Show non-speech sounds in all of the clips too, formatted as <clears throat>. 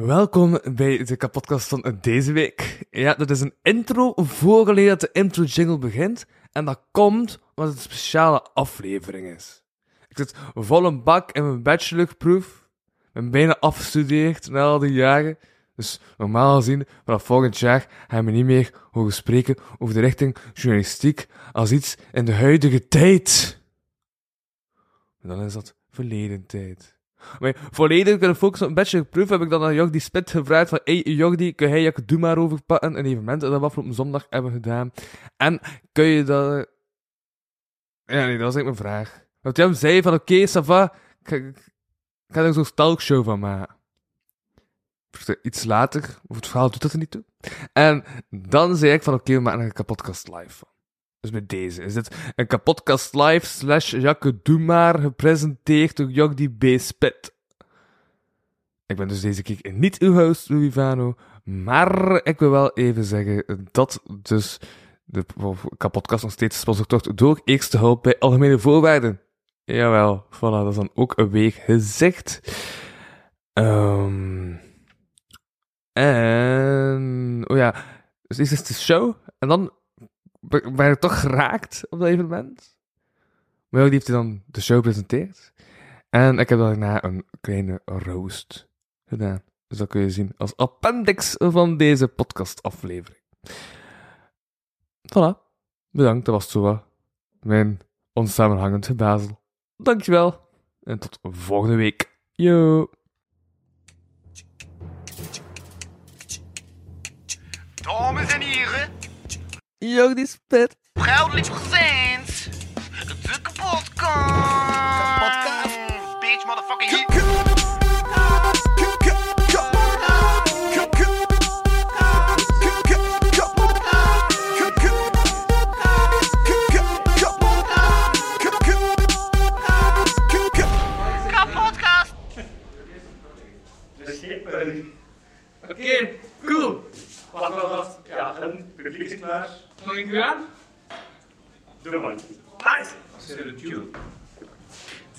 Welkom bij de kapotkast van deze week. Ja, dat is een intro voorgelezen dat de intro jingle begint. En dat komt omdat het een speciale aflevering is. Ik zit vol een bak in mijn bachelorproef. Ben bijna afgestudeerd na al die jaren. Dus normaal gezien, vanaf volgend jaar gaan we niet meer horen spreken over de richting journalistiek als iets in de huidige tijd. Dan is dat verleden tijd. Maar volledig kunnen focussen op een bachelorproef heb ik dan aan Jordi Spit gevraagd van hey Jordi, kun jij je doe maar overpakken? Een evenement dat we afgelopen zondag hebben gedaan. En kun je dat... Ja, nee, dat was eigenlijk mijn vraag. Want jij zei van oké, okay, Sava, ik ga, er zo'n talkshow van maken. Iets later, of het verhaal doet dat er niet toe. En dan zei ik van oké, we maken een kapotkast live van. Dus met deze is dit een kapotkast live slash Jacques Doe maar gepresenteerd door Jordi B. Spit. Ik ben dus deze keer niet uw host, Louis Vano, maar ik wil wel even zeggen dat dus de kapotkast nog steeds gesponsord wordt door Eerste Hulp bij Algemene Voorwaarden. Jawel, voilà, dat is dan ook een week gezegd. Um, en, oh ja, dus dit is de show. En dan ben toch geraakt op dat evenement. Maar die heeft dan de show gepresenteerd. En ik heb daarna een kleine roast gedaan. Dus dat kun je zien als appendix van deze podcastaflevering. Voilà. Bedankt, dat was zo mijn onsamenhangend gebazel. Dankjewel. En tot volgende week. Yo. Dames en heren. Jordi Spit. Proudly presents de kapotkast. Kapotkast. Bitch, motherfucking. Oké, okay, cool. Wacht, wacht, wacht. Klaar. Nog een keer aan? Doe maar. Nice.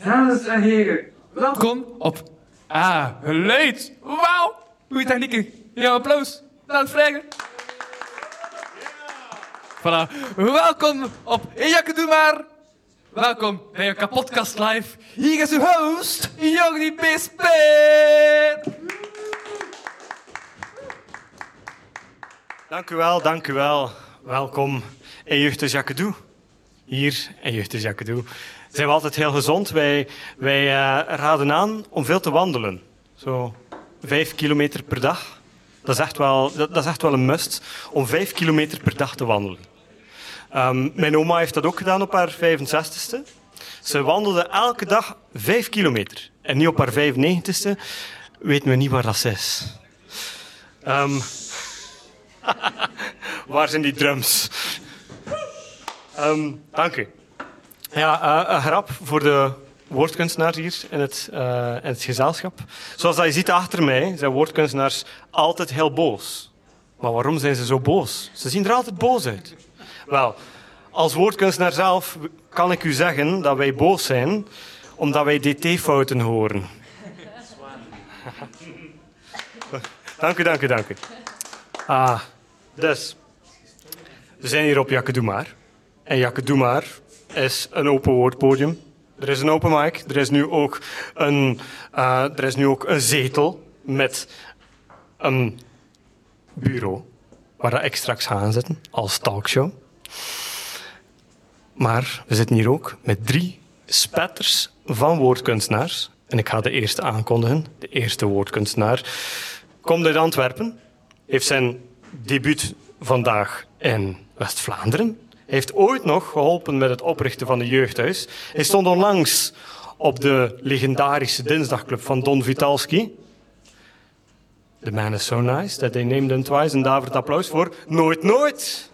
Dames en heren, welkom op Ah, geluid. Wauw, goeie technieken. Ja, applaus. Laat het vragen. Voilà. Welkom op Jakke Doe Maar. Welkom bij je kapotkast live. Hier is uw host, Jordi B. Dank u wel, dank u wel. Welkom in Jeugd Jacques Hier in Jeugd Jacques zijn we altijd heel gezond. Wij, wij uh, raden aan om veel te wandelen. Zo vijf kilometer per dag. Dat is echt wel, dat, is echt wel een must, om vijf kilometer per dag te wandelen. Um, mijn oma heeft dat ook gedaan op haar 65ste. Ze wandelde elke dag vijf kilometer. En niet op haar 95ste weten we niet waar dat is. Um, <laughs> Waar zijn die drums? Um, dank u. Ja, uh, een grap voor de woordkunstenaars hier in het, in het gezelschap. Zoals dat je ziet achter mij, zijn woordkunstenaars altijd heel boos. Maar waarom zijn ze zo boos? Ze zien er altijd boos uit. Wel, als woordkunstenaar zelf kan ik u zeggen dat wij boos zijn omdat wij dt-fouten horen. <laughs> dank u, dank u, dank u. Ah, dus. We zijn hier op Maar. En Maar is een open woordpodium. Er is een open mic. Er is nu ook een, uh, er is nu ook een zetel met een bureau waar ik straks ga zitten als talkshow. Maar we zitten hier ook met drie spetters van woordkunstenaars. En ik ga de eerste aankondigen. De eerste woordkunstenaar komt uit Antwerpen heeft zijn debuut vandaag in West-Vlaanderen. Heeft ooit nog geholpen met het oprichten van een jeugdhuis. Hij stond onlangs op de legendarische dinsdagclub van Don Vitalski. The man is so nice that they named him twice. Een davert applaus voor Nooit Nooit.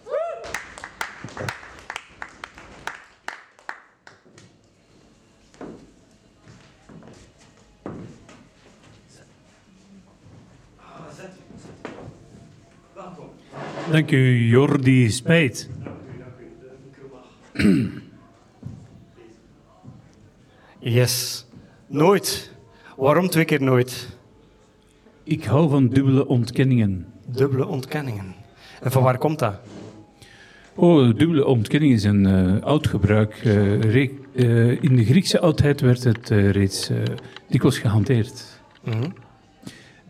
Dank u, Jordi Spijt. Yes. Nooit. Waarom twee keer nooit? Ik hou van dubbele ontkenningen. Dubbele ontkenningen. En van waar komt dat? Oh, dubbele ontkenning is een eh, oud gebruik. Eh, eh, in de Griekse oudheid werd het reeds dikwijls gehanteerd. Mhm.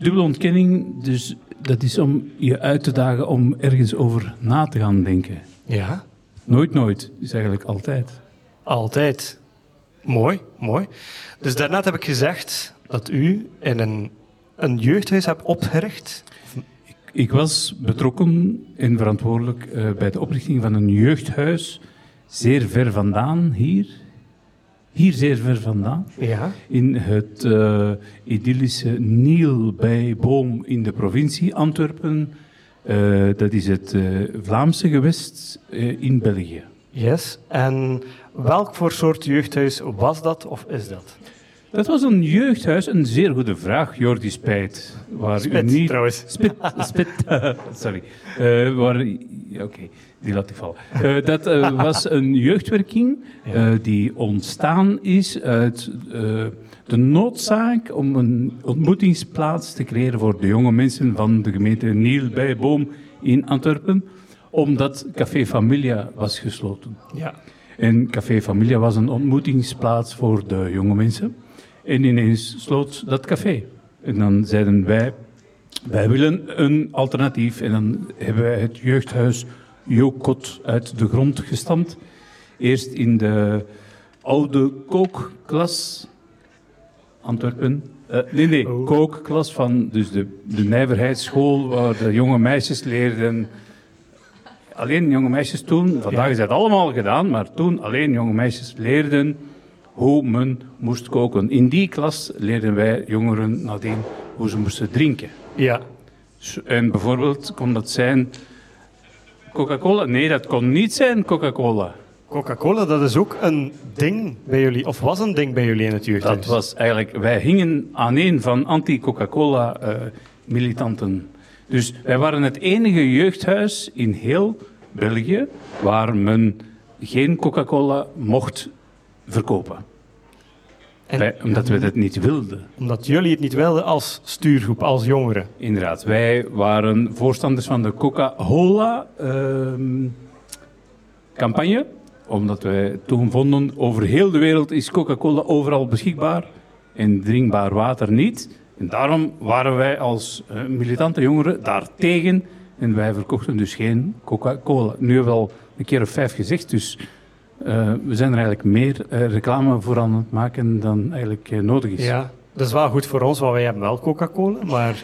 Dubbele ontkenning, dus dat is om je uit te dagen om ergens over na te gaan denken. Ja, Nooit, nooit, is eigenlijk altijd. altijd. Mooi, mooi. Dus daarnet heb ik gezegd dat u in een, een jeugdhuis hebt opgericht. Ik was betrokken en verantwoordelijk eh, bij de oprichting van een jeugdhuis, zeer ver vandaan hier. Hier zeer ver vandaan. Ja. In het eh, idyllische Niel bij Boom in de provincie Antwerpen. Eh, dat is het eh, Vlaamse gewest in België. Yes. En welk voor soort jeugdhuis was dat of is dat? Dat was een jeugdhuis, een zeer goede vraag, Jordi Spijt. Waar Spit, u niet... trouwens. Spit, spit, <laughs> sorry. Eh, waar, Oké, die laat ik vallen. Eh, dat eh, was een jeugdwerking die ontstaan is uit de noodzaak om een ontmoetingsplaats te creëren voor de jonge mensen van de gemeente Niel bij Boom in Antwerpen, omdat Café Familia was gesloten. Ja. En Café Familia was een ontmoetingsplaats voor de jonge mensen. En ineens sloot dat café. En dan zeiden wij, wij willen een alternatief. En dan hebben wij het jeugdhuis Jokot uit de grond gestampt. Eerst in de oude kookklas Antwerpen. Eh, nee, nee, Oh. kookklas van dus de, de nijverheidsschool, waar de jonge meisjes leerden alleen jonge meisjes toen, vandaag is dat allemaal gedaan, maar toen alleen jonge meisjes leerden hoe men moest koken. In die klas leerden wij jongeren nadien hoe ze moesten drinken. Ja. En bijvoorbeeld kon dat zijn Coca-Cola? Nee, dat kon niet zijn Coca-Cola. Coca-Cola, dat is ook een ding bij jullie, of was een ding bij jullie in het jeugdhuis? Dat was eigenlijk, wij hingen aan een van anti-Coca-Cola-militanten. dus wij waren het enige jeugdhuis in heel België waar men geen Coca-Cola mocht verkopen. En- Wij- omdat we dat niet wilden. Omdat jullie het niet wilden als stuurgroep, als jongeren. Inderdaad, wij waren voorstanders van de Coca-Cola-campagne. omdat wij toen vonden, over heel de wereld is Coca-Cola overal beschikbaar en drinkbaar water niet. En daarom waren wij als eh, militante jongeren daartegen. En wij verkochten dus geen Coca-Cola. Nu hebben we al een keer of vijf gezegd, dus eh, we zijn er eigenlijk meer eh, reclame voor aan het maken dan eigenlijk eh, nodig is. Ja, dat is wel goed voor ons, want wij hebben wel Coca-Cola, maar...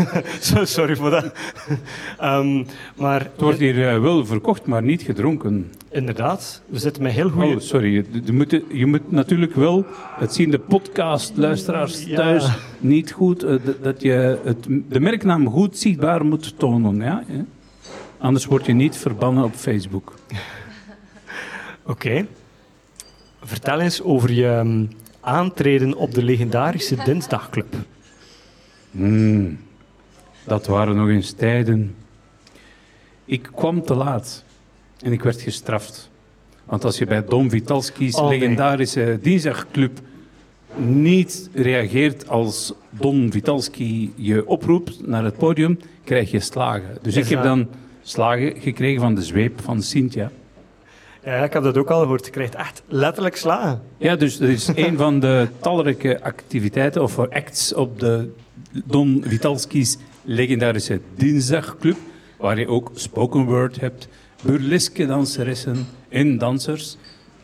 <laughs> Sorry voor dat. Ehm, maar Het wordt hier wel verkocht, maar niet gedronken. inderdaad, we zitten met heel goede... Oh, sorry. Je, je moet, je moet natuurlijk wel, het zien de podcast-luisteraars Ja. thuis niet goed, dat- je het, de merknaam goed zichtbaar moet tonen. Ja? Anders word je niet verbannen op Facebook. Oké. Vertel eens over je ehm, aantreden op de legendarische Dinsdagclub. Hmm, dat waren nog eens tijden. Ik kwam te laat en ik werd gestraft. Want als je bij Dom Vitalski's Oh, nee. legendarische dinsdagclub niet reageert als Don Vitalski je oproept naar het podium, krijg je slagen. Dus ik heb dan slagen gekregen van de zweep van Cynthia. Ja, ik heb dat ook al gehoord. Je krijgt echt letterlijk slagen. Ja, dus dat is een van de talrijke activiteiten of acts op de Don Vitalski's legendarische Dinsdagclub, waar je ook spoken word hebt, burleske danseressen en dansers,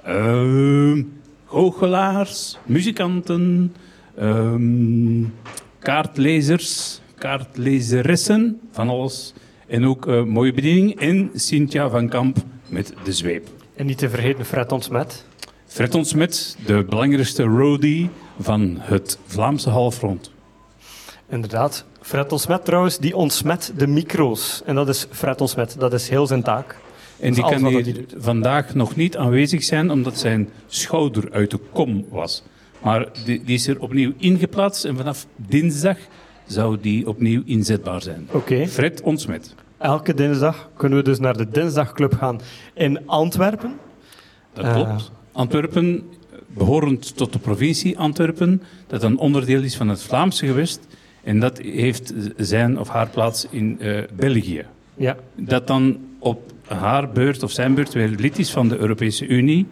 ehm goochelaars, muzikanten, ehm, kaartlezers, kaartlezeressen, van alles. En ook eh, mooie bediening en Cynthia van Kamp met de zweep. En niet te vergeten Fred Ontsmet. Fred Ontsmet, de belangrijkste roadie van het Vlaamse halfrond. Inderdaad. Fred Ontsmet trouwens, die ontsmet de micro's. En dat is Fred Ontsmet, dat is heel zijn taak. En die kan hier vandaag nog niet aanwezig zijn, omdat zijn schouder uit de kom was. Maar die, die is er opnieuw ingeplaatst en vanaf dinsdag zou die opnieuw inzetbaar zijn. Oké. Fred Ontsmet. Elke dinsdag kunnen we dus naar de Dinsdagclub gaan in Antwerpen. Dat Eh. klopt. Antwerpen, behorend tot de provincie Antwerpen, dat een onderdeel is van het Vlaamse gewest. En dat heeft zijn of haar plaats in eh, België. Ja, Dat dan op haar beurt of zijn beurt weer lid is van de Europese Unie.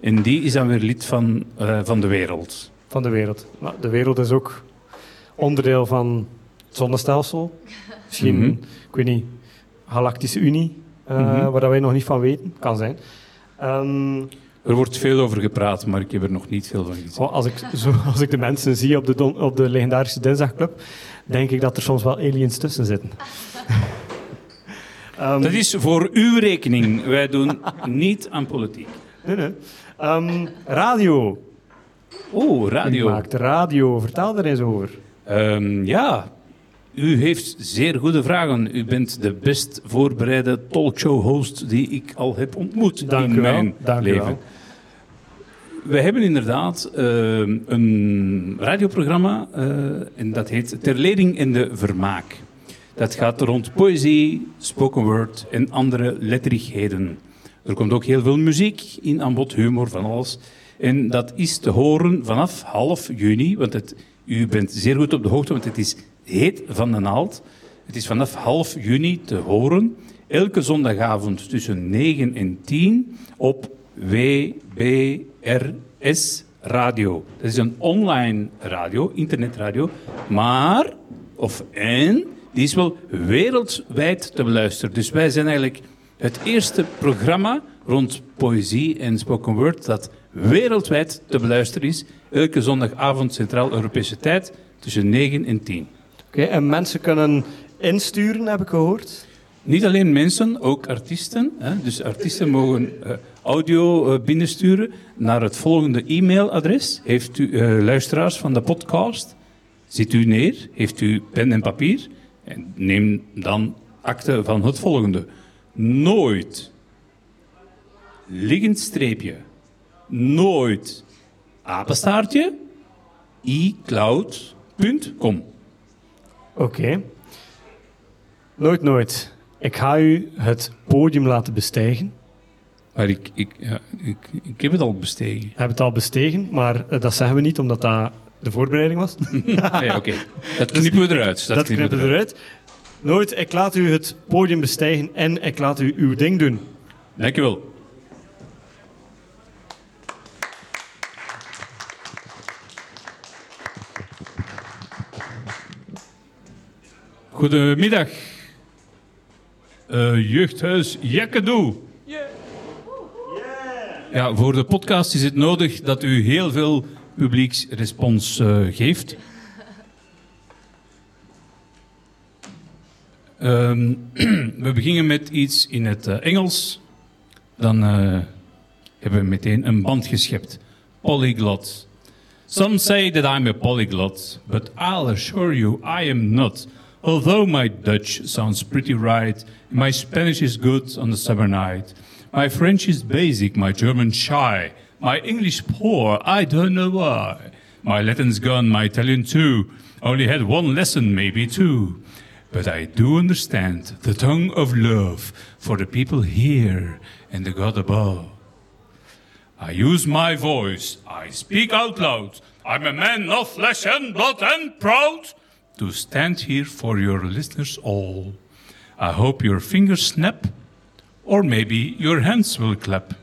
En die is dan weer lid van, eh, van de wereld. van de wereld. Maar de wereld is ook onderdeel van het zonnestelsel. Misschien, Mhm. ik weet niet, Galactische Unie, eh, Mhm. waar dat wij nog niet van weten. Kan zijn. Ehm, Er wordt veel over gepraat, maar ik heb er nog niet veel van gezien. Goh, als, ik, zo, als ik de mensen zie op de, don- op de legendarische Dinsdagclub, denk ik dat er soms wel aliens tussen zitten. <laughs> Ehm, Dat is voor uw rekening. Wij doen niet aan politiek. nee, nee. Ehm, radio. Oh, U radio. maakt radio. Vertel er eens over. Ja, u heeft zeer goede vragen. U bent de best voorbereide talkshow-host die ik al heb ontmoet Dank in u wel. mijn Dank u leven. wel. We hebben inderdaad ehm, een radioprogramma eh, en dat heet Ter Lering en de Vermaak. Dat gaat rond poëzie, spoken word en andere letterigheden. Er komt ook heel veel muziek in aan bod, humor, van alles. En dat is te horen vanaf half juni, want het, u bent zeer goed op de hoogte, want het is heet van de naald. Het is vanaf half juni te horen, elke zondagavond tussen 9 en 10 op WBRS Radio. Dat is een online radio, internetradio, maar, of en, die is wel wereldwijd te beluisteren. Dus wij zijn eigenlijk het eerste programma rond poëzie en spoken word dat wereldwijd te beluisteren is. Elke zondagavond Centraal-Europese tijd tussen 9 en 10. En mensen kunnen insturen, heb ik gehoord. Niet alleen mensen, ook artiesten. Hè? Dus artiesten mogen eh, audio eh, binnensturen naar het volgende e-mailadres. Heeft u eh, luisteraars van de podcast? Zit u neer? Heeft u pen en papier? En neem dan akte van het volgende. Nooit. Liggend streepje. Nooit. Apenstaartje. iCloud.com. Oké. Nooit, nooit. Ik ga u het podium laten bestijgen. Maar ik, ik, ja, ik, ik heb het al bestegen. We hebben het al bestegen, maar eh, dat zeggen we niet omdat dat de voorbereiding was. <laughs> Ja, oké. <laughs> Dat knippen we eruit. Dat, dat knippen we eruit. Nooit, ik laat u het podium bestijgen en ik laat u uw ding doen. Dankjewel. Goedemiddag. Eh, jeugdhuis Jakkedoe. Ja, voor de podcast is het nodig dat u heel veel publieksrespons eh, geeft. Ehm, <clears throat> we beginnen met iets in het eh, Engels. Dan hebben we meteen een band geschept. Polyglot. Some say that I'm a polyglot, but I'll assure you I am not. Although my Dutch sounds pretty right, my Spanish is good on the summer night. My French is basic, my German shy, my English poor, I don't know why. My Latin's gone, my Italian too. Only had one lesson, maybe two. But I do understand the tongue of love for the people here and the God above. I use my voice, I speak out loud. I'm a man of flesh and blood and proud to stand here for your listeners all. I hope your fingers snap, or maybe your hands will clap.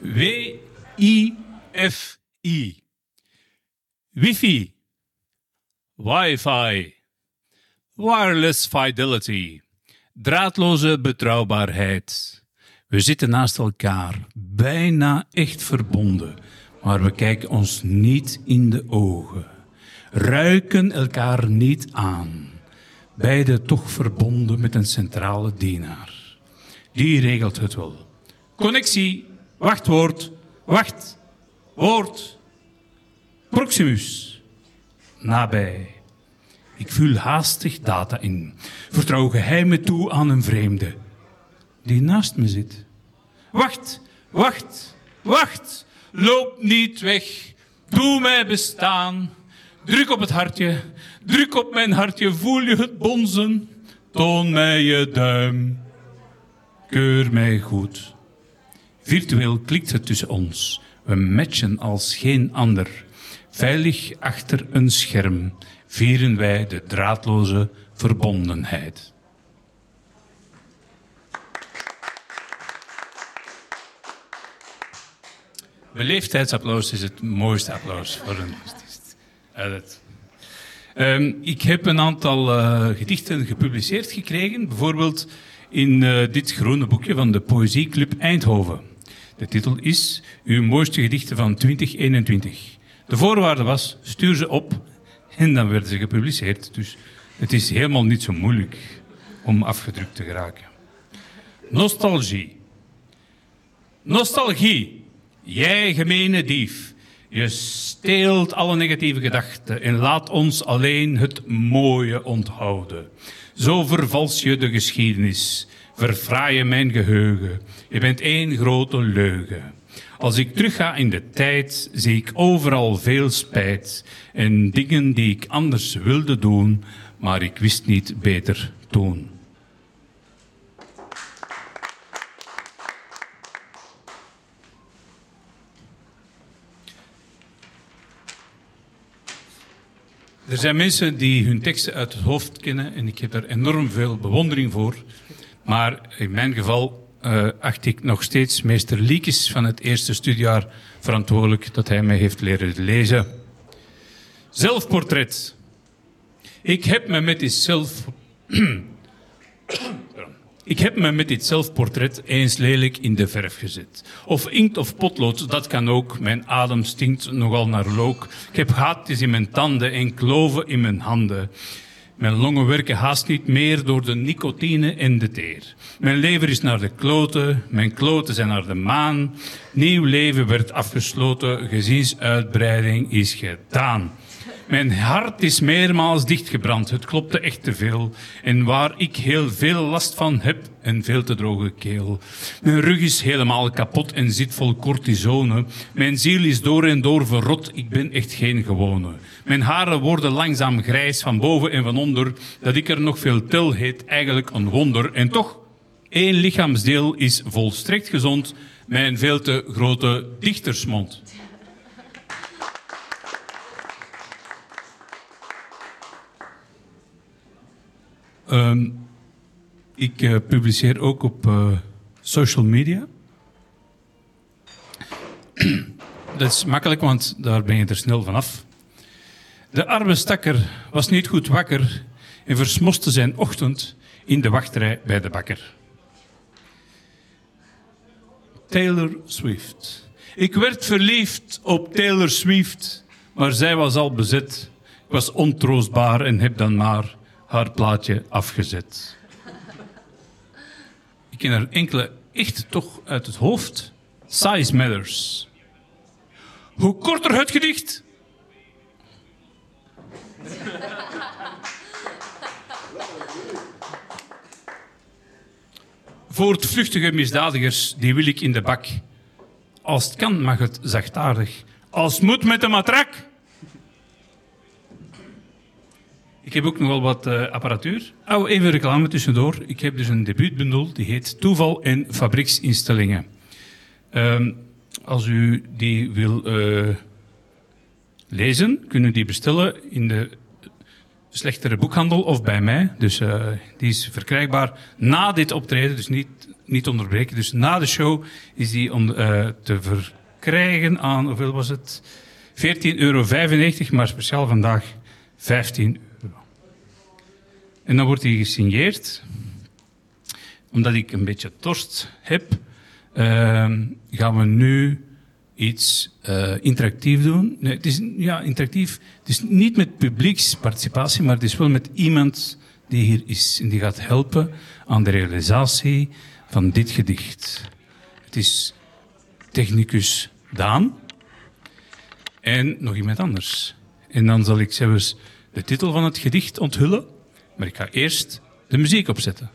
W-I-F-I. Wifi. Wi-Fi. Wireless fidelity. Draadloze betrouwbaarheid. We zitten naast elkaar, bijna echt verbonden, maar we kijken ons niet in de ogen. Ruiken elkaar niet aan. Beide toch verbonden met een centrale dienaar. Die regelt het wel. Connectie, wachtwoord, wacht, woord. Proximus, nabij. Ik vul haastig data in. Vertrouw geheimen toe aan een vreemde die naast me zit. Wacht, wacht, wacht. Loop niet weg. Doe mij bestaan. Druk op het hartje. Druk op mijn hartje. Voel je het bonzen? Toon mij je duim. Keur mij goed. Virtueel klikt het tussen ons. We matchen als geen ander. Veilig achter een scherm vieren wij de draadloze verbondenheid. Beleefdheidsapplaus is het mooiste applaus voor een artiest. Dat- Ehm, ik heb een aantal eh, gedichten gepubliceerd gekregen, bijvoorbeeld in eh, dit groene boekje van de Poëzieclub Eindhoven. De titel is Uw mooiste gedichten van 2021. De voorwaarde was, stuur ze op en dan werden ze gepubliceerd. Dus het is helemaal niet zo moeilijk om afgedrukt te geraken. Nostalgie. Nostalgie. Jij gemene dief. Je steelt alle negatieve gedachten en laat ons alleen het mooie onthouden. Zo vervals je de geschiedenis, verfraai je mijn geheugen. Je bent één grote leugen. Als ik terugga in de tijd, zie ik overal veel spijt en dingen die ik anders wilde doen, maar ik wist niet beter toen. Er zijn mensen die hun teksten uit het hoofd kennen en ik heb er enorm veel bewondering voor. Maar in mijn geval eh, acht ik nog steeds meester Liekes van het eerste studiejaar verantwoordelijk dat hij mij heeft leren lezen. Zelfportret. Ik heb me met dit zelf... <clears throat> Ik heb me met dit zelfportret eens lelijk in de verf gezet. Of inkt of potlood, dat kan ook. Mijn adem stinkt nogal naar look. Ik heb gaatjes in mijn tanden en kloven in mijn handen. Mijn longen werken haast niet meer door de nicotine en de teer. Mijn lever is naar de kloten, mijn kloten zijn naar de maan. Nieuw leven werd afgesloten, gezinsuitbreiding is gedaan. Mijn hart is meermaals dichtgebrand, het klopte echt te veel. En waar ik heel veel last van heb, een veel te droge keel. Mijn rug is helemaal kapot en zit vol cortisone. Mijn ziel is door en door verrot, ik ben echt geen gewone. Mijn haren worden langzaam grijs van boven en van onder. Dat ik er nog veel tel heet eigenlijk een wonder. En toch, één lichaamsdeel is volstrekt gezond. Mijn veel te grote dichtersmond. Ehm, ik eh, publiceer ook op eh, social media. <clears throat> Dat is makkelijk, want daar ben je er snel vanaf. De arme stakker was niet goed wakker en versmoste zijn ochtend in de wachtrij bij de bakker. Taylor Swift. Ik werd verliefd op Taylor Swift, maar zij was al bezet. Ik was ontroostbaar en heb dan maar haar plaatje afgezet. Ik ken er enkele echt toch uit het hoofd. Size matters. Hoe korter het gedicht, Voortvluchtige misdadigers, die wil ik in de bak. Als het kan, mag het zachtaardig. Als het moet met de matrak. Ik heb ook nog wel wat eh, apparatuur. Oh, even reclame tussendoor. Ik heb dus een debuutbundel, die heet Toeval en Fabrieksinstellingen. Ehm, als u die wil eh, lezen, kunnen die bestellen in de slechtere boekhandel of bij mij. Dus eh, die is verkrijgbaar na dit optreden, dus niet, niet onderbreken. Dus na de show is die on, te verkrijgen aan, hoeveel was het? 14,95 euro, maar speciaal vandaag 15 euro. En dan wordt die gesigneerd. Omdat ik een beetje dorst heb, ehm, gaan we nu iets eh, interactief doen. Nee, het is ja, interactief. Het is niet met publieksparticipatie, maar het is wel met iemand die hier is en die gaat helpen aan de realisatie van dit gedicht. Het is technicus Daan en nog iemand anders. En dan zal ik zelfs de titel van het gedicht onthullen, maar ik ga eerst de muziek opzetten.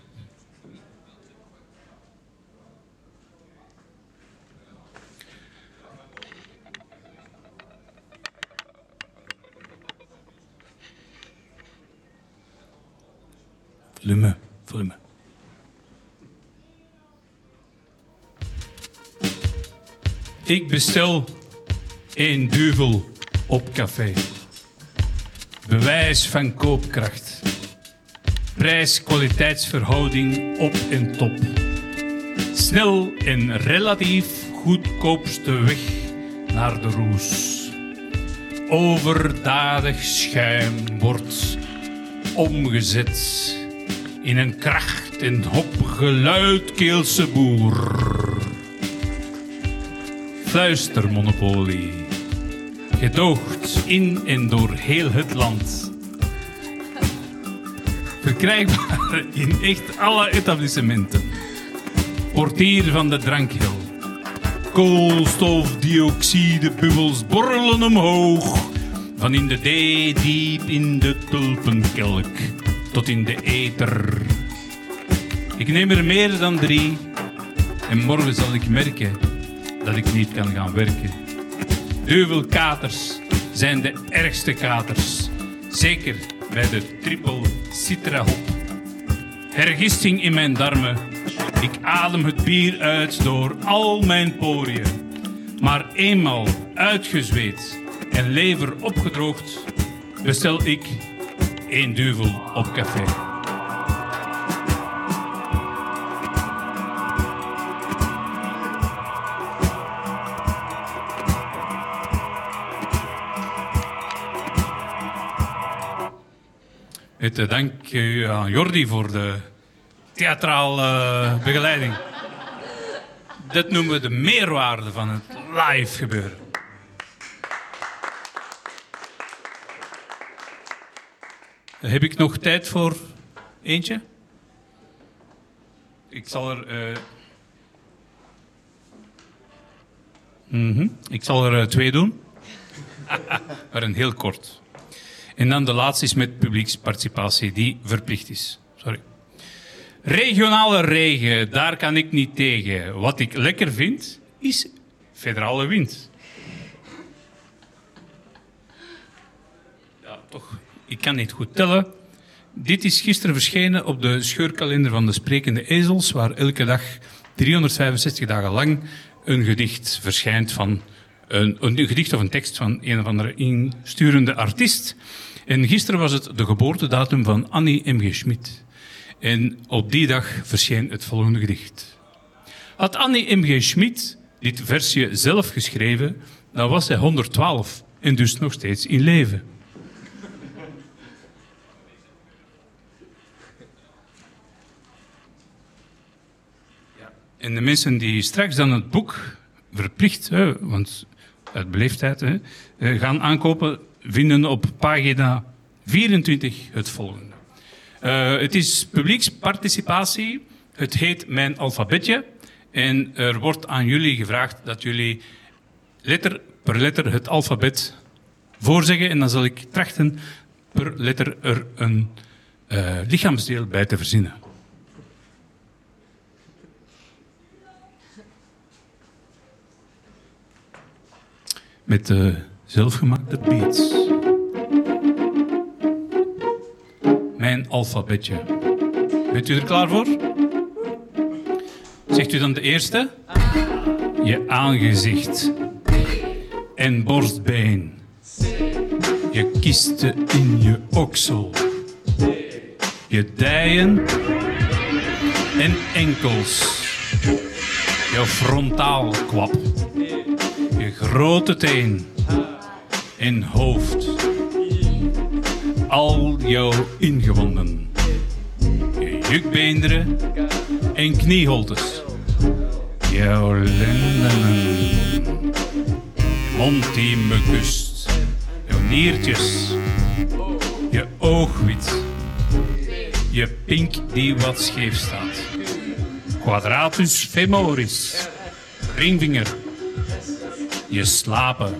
Volume, volume. Ik bestel één duvel op café. Bewijs van koopkracht. Prijs-kwaliteitsverhouding op en top. Snel en relatief goedkoopste weg naar de roes. Overdadig schuim wordt omgezet in een kracht en hoppige luidkeelse boer. Fluistermonopolie. Gedoogd in en door heel het land. Verkrijgbaar in echt alle etablissementen. Portier van de drankhel. Koolstofdioxidebubbels borrelen omhoog. Van in de D diep in de tulpenkelk tot in de ether. Ik neem er meer dan drie en morgen zal ik merken dat ik niet kan gaan werken. Duvelkaters zijn de ergste katers. Zeker bij de triple citra hop. Hergisting in mijn darmen. Ik adem het bier uit door al mijn poriën. Maar eenmaal uitgezweet en lever opgedroogd, bestel ik één duvel op café. Dank eh, aan Jordi voor de theatrale eh, begeleiding. Dit noemen we de meerwaarde van het live gebeuren. Heb ik nog tijd voor eentje? Ik zal er. eh, mhm. Ik zal er eh, twee doen. <laughs> maar een heel kort. En dan de laatste is met publieksparticipatie, die verplicht is. Sorry. Regionale regen, daar kan ik niet tegen. Wat ik lekker vind, is federale wind. Ja, toch. Ik kan niet goed tellen. Dit is gisteren verschenen op de scheurkalender van de Sprekende Ezels, waar elke dag 365 dagen lang een gedicht verschijnt van een, een gedicht of een tekst van een of andere insturende artiest. En gisteren was het de geboortedatum van Annie M.G. Schmid. En op die dag verscheen het volgende gedicht. Had Annie M.G. Schmid dit versje zelf geschreven, dan was hij 112 en dus nog steeds in leven. En de mensen die straks dan het boek verplicht, hè, want uit beleefdheid, hè, eh, gaan aankopen, vinden op pagina 24 het volgende. Eh, het is publieksparticipatie. Het heet Mijn Alfabetje. En er wordt aan jullie gevraagd dat jullie letter per letter het alfabet voorzeggen. En dan zal ik trachten per letter er een eh, lichaamsdeel bij te verzinnen. Met de zelfgemaakte beats. Mijn alfabetje. Bent u er klaar voor? Zegt u dan de eerste? Je aangezicht. En borstbeen. Je kisten in je oksel. Je dijen en enkels. Je frontaalkwap. Je grote teen en hoofd. Al jouw ingewanden. Je jukbeenderen en knieholtes. Jouw lenden. Je mond die me kust. Jouw niertjes. Je oogwit. Je pink die wat scheef staat. Quadratus femoris. Ringvinger. Je slapen.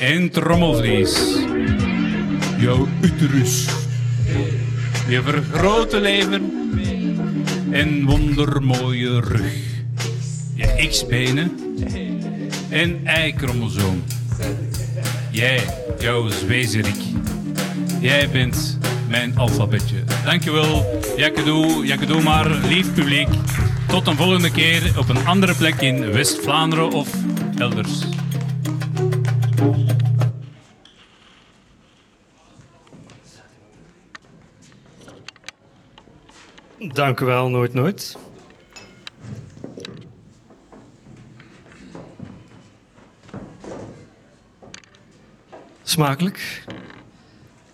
En trommelvlees. Jouw uterus. Je vergrote lever. En wondermooie rug. Je x-benen. En y-chromosoom. Jij, jouw zwezerik. Jij bent mijn alfabetje. Dankjewel, Jakkedoe, Jakkedoe maar, lief publiek. Tot een volgende keer op een andere plek in West-Vlaanderen of elders. Dank u wel, nooit nooit. Smakelijk.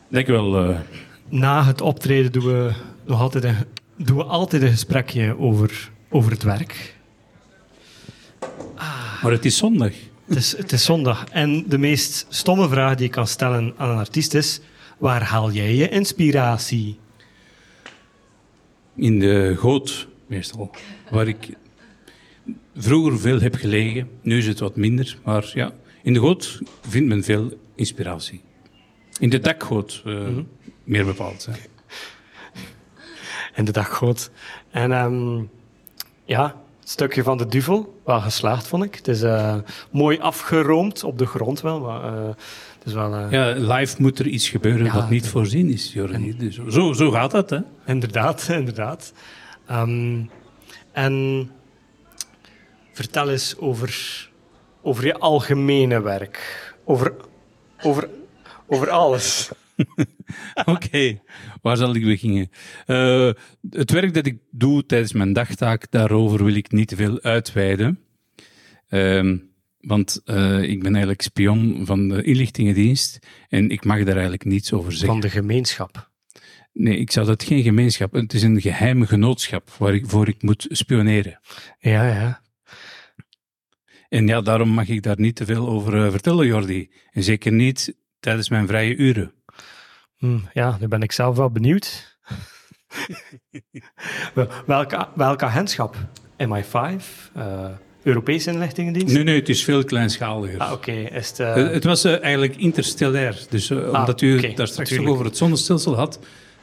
Denk wel. eh, Na het optreden doen we, nog altijd een, doen we altijd een gesprekje over, over het werk. Maar het is zondag. Het is, het is zondag en de meest stomme vraag die ik kan stellen aan een artiest is: waar haal jij je inspiratie? In de goot, meestal. Waar ik vroeger veel heb gelegen. Nu is het wat minder. Maar ja, in de goot vindt men veel inspiratie. In de dakgoot, eh, meer bepaald. Hè. in de dakgoot. En ehm, ja, stukje van de duvel, wel geslaagd vond ik. Het is eh, mooi afgeroomd op de grond wel. Maar, eh, het is wel eh, Ja, live moet er iets gebeuren Ja, dat niet voorzien is, Jordi. Dus zo, zo gaat dat, hè. inderdaad, <laughs> inderdaad. Ehm, en vertel eens over, over je algemene werk. Over, over, over alles. <laughs> Oké, waar zal ik beginnen? Eh, het werk dat ik doe tijdens mijn dagtaak, daarover wil ik niet te veel uitweiden. Ehm, want eh, ik ben eigenlijk spion van de inlichtingendienst en ik mag daar eigenlijk niets over zeggen. Van de gemeenschap. Nee, ik zou dat geen gemeenschap... Het is een geheim genootschap waarvoor ik moet spioneren. Ja, ja. En ja, daarom mag ik daar niet te veel over eh, vertellen, Jordi. En zeker niet tijdens mijn vrije uren. Hm, ja, nu ben ik zelf wel benieuwd. <laughs> Wel- welke, welke agentschap? MI5? Eh, Europese inlichtingendienst? Nee, nee, het is veel kleinschaliger. Ah, oké. Is het... eh, Eh, het was eigenlijk interstellair. Dus eh, omdat u het daar straks over het zonnestelsel had,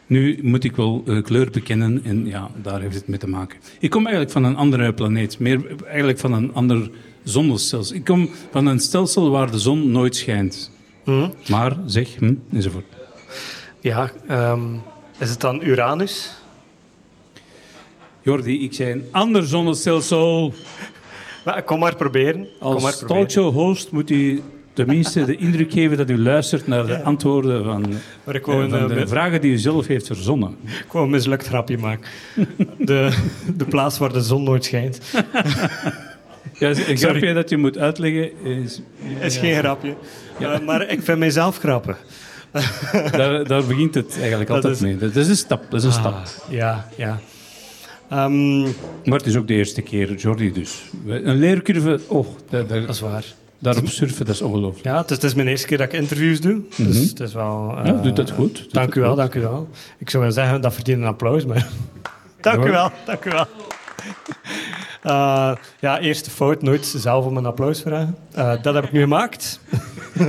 nu moet ik wel kleur bekennen en ja, daar heeft het mee te maken. Ik kom eigenlijk van een andere planeet, meer eigenlijk van een ander zonnestelsel. Ik kom van een stelsel waar de zon nooit schijnt. hm? Maar, zeg, hm, enzovoort. Ja, ehm, is het dan Uranus? Jordi, ik zei een ander zonnestelsel. <laughs> Kom maar proberen. kom maar Als proberen. talkshow-host moet u tenminste de indruk geven dat u luistert naar de antwoorden van, Maar ik eh, wou een, van eh, de vragen die u zelf heeft verzonnen. <laughs> ik wou een mislukt grapje maken. <laughs> De, de plaats waar de zon nooit schijnt. Ja, een grapje dat je moet uitleggen is... Is geen grapje. Eh, maar ik vind mijzelf grappig. <laughs> Daar, daar begint het eigenlijk Dat altijd is- mee. Dat is een stap, dat is een stap. Ah, ja, ja. Ehm, Maar het is ook de eerste keer, Jordi dus. Een leercurve, oh, daar, daar, dat is waar. daarop surfen, dat is ongelooflijk. Ja, het is, het is mijn eerste keer dat ik interviews doe. Dus het is wel... Mhm. Ja, doet dat goed. Doet dank dat u wel, goed. dank u wel. Ik zou wel zeggen, dat verdient een applaus, maar... dank u wel, dank u wel. Eh, ja, eerste fout, nooit zelf om een applaus vragen. Eh, dat heb ik nu gemaakt. De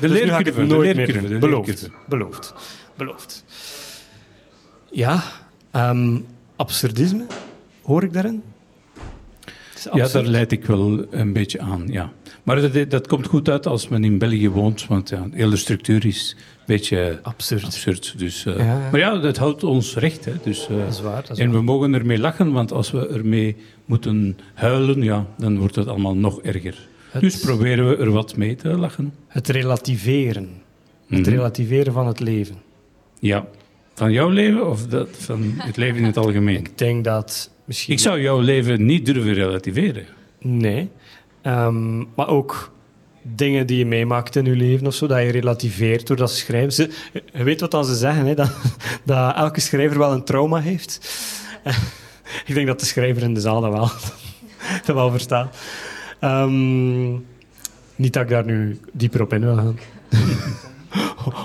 Dus leercurve, de nooit meer leercurve, doen. de Beloofd, leercurve. beloofd, beloofd. Ja, ehm, absurdisme, hoor ik daarin? Ja, daar leid ik wel een beetje aan, ja. Maar dat, dat komt goed uit als men in België woont, want ja, de hele structuur is beetje Absurd. absurd. Dus, eh, Ja, ja. Maar ja, dat houdt ons recht. Hè, dus, eh, Dat is waar, dat is en waar. we mogen ermee lachen, want als we ermee moeten huilen, ja, dan wordt het allemaal nog erger. Het- Dus proberen we er wat mee te lachen. Het relativeren. Het Mhm. relativeren van het leven. Ja. Van jouw leven of dat van het leven in het algemeen? Ik denk dat misschien... Ik zou jouw leven niet durven relativeren. Nee. Ehm, maar ook dingen die je meemaakt in je leven of zo, dat je relativeert doordat ze schrijven. Ze, je weet wat dan ze zeggen, hè, dat, <laughs> dat elke schrijver wel een trauma heeft. <laughs> ik denk dat de schrijver in de zaal dat wel, <laughs> dat wel verstaat. Ehm, niet dat ik daar nu dieper op in wil gaan.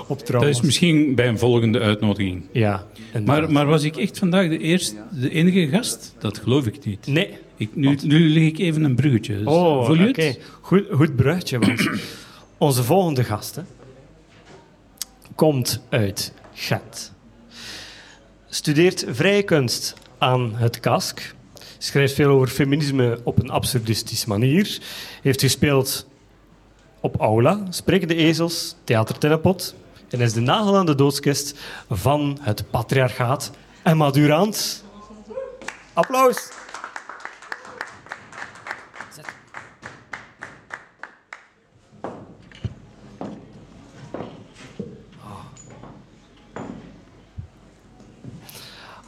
op Dat trauma's. is misschien bij een volgende uitnodiging. Ja. Maar, maar was ik echt vandaag de, eerste, de enige gast? Dat geloof ik niet. Nee. Ik, nu, nu leg ik even een bruggetje. Dus Oh, voel je oké. het? Goed, goed bruggetje, want <clears throat> onze volgende gast hè, komt uit Gent. Studeert vrije kunst aan het KASK. Schrijft veel over feminisme op een absurdistische manier. Heeft gespeeld op Aula, Sprekende Ezels, Theater Tinnepot. En is de nagel aan de doodskist van het patriarchaat. Emma Durant. Applaus.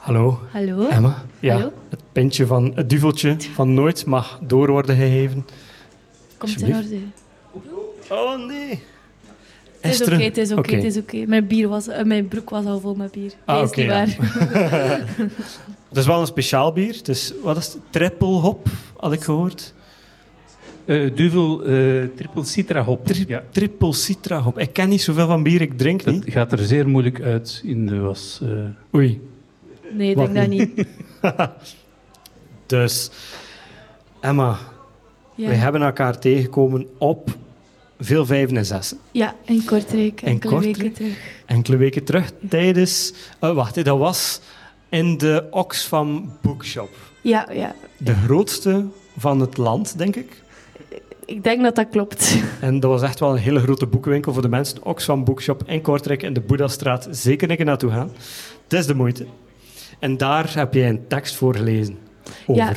Hallo, Hallo? Emma. Ja, Hallo? het pintje van het duveltje van nooit mag door worden gegeven. Komt in orde. Oh nee. Het is oké, het is oké, het is oké. Mijn, bier was, eh, mijn broek was al vol met bier. Ah, oké, niet ja. waar. <laughs> <laughs> Het is wel een speciaal bier. Het is, wat is het? Triple hop, had ik gehoord. Eh, duvel eh, triple citra hop. Tri- ja. Triple citra hop. Ik ken niet zoveel van bier, ik drink Dat niet. gaat er zeer moeilijk uit in de was. Oei. Nee, ik denk dat niet. <laughs> Dus, Emma, Ja, we hebben elkaar tegengekomen op veel vijven en zessen. ja in Kortrijk, enkele Kortrijk? weken terug. Enkele weken terug, tijdens... eh, wacht, dat was in de Oxfam Bookshop. Ja, ja, De grootste van het land, denk ik. ik denk dat dat klopt. <laughs> En dat was echt wel een hele grote boekenwinkel voor de mensen. Oxfam Bookshop in Kortrijk in de Boeddhastraat. Zeker een keer naartoe gaan. Het is de moeite. En daar heb jij een tekst voorgelezen over Ja.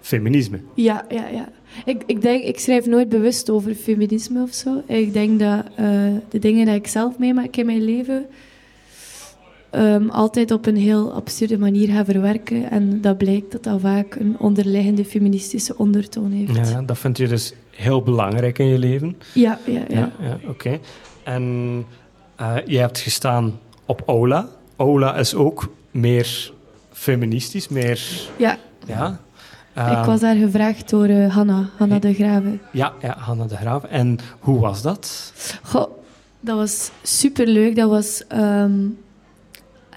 feminisme. Ja, ja, ja. Ik, ik, denk, ik schrijf nooit bewust over feminisme of zo. Ik denk dat eh, de dingen die ik zelf meemaak in mijn leven ehm, altijd op een heel absurde manier ga verwerken. En dat blijkt dat dat vaak een onderliggende feministische ondertoon heeft. Ja, dat vind je dus heel belangrijk in je leven. ja, ja. ja. Ja, ja oké. En eh je hebt gestaan op Ola. Ola is ook meer feministisch, meer... Ja, Ja, ik was daar gevraagd door eh, Hanna, Hanna de Graven. ja, ja, Hanna de Graaf. En hoe was dat? Goh, dat was superleuk. Dat was... ehm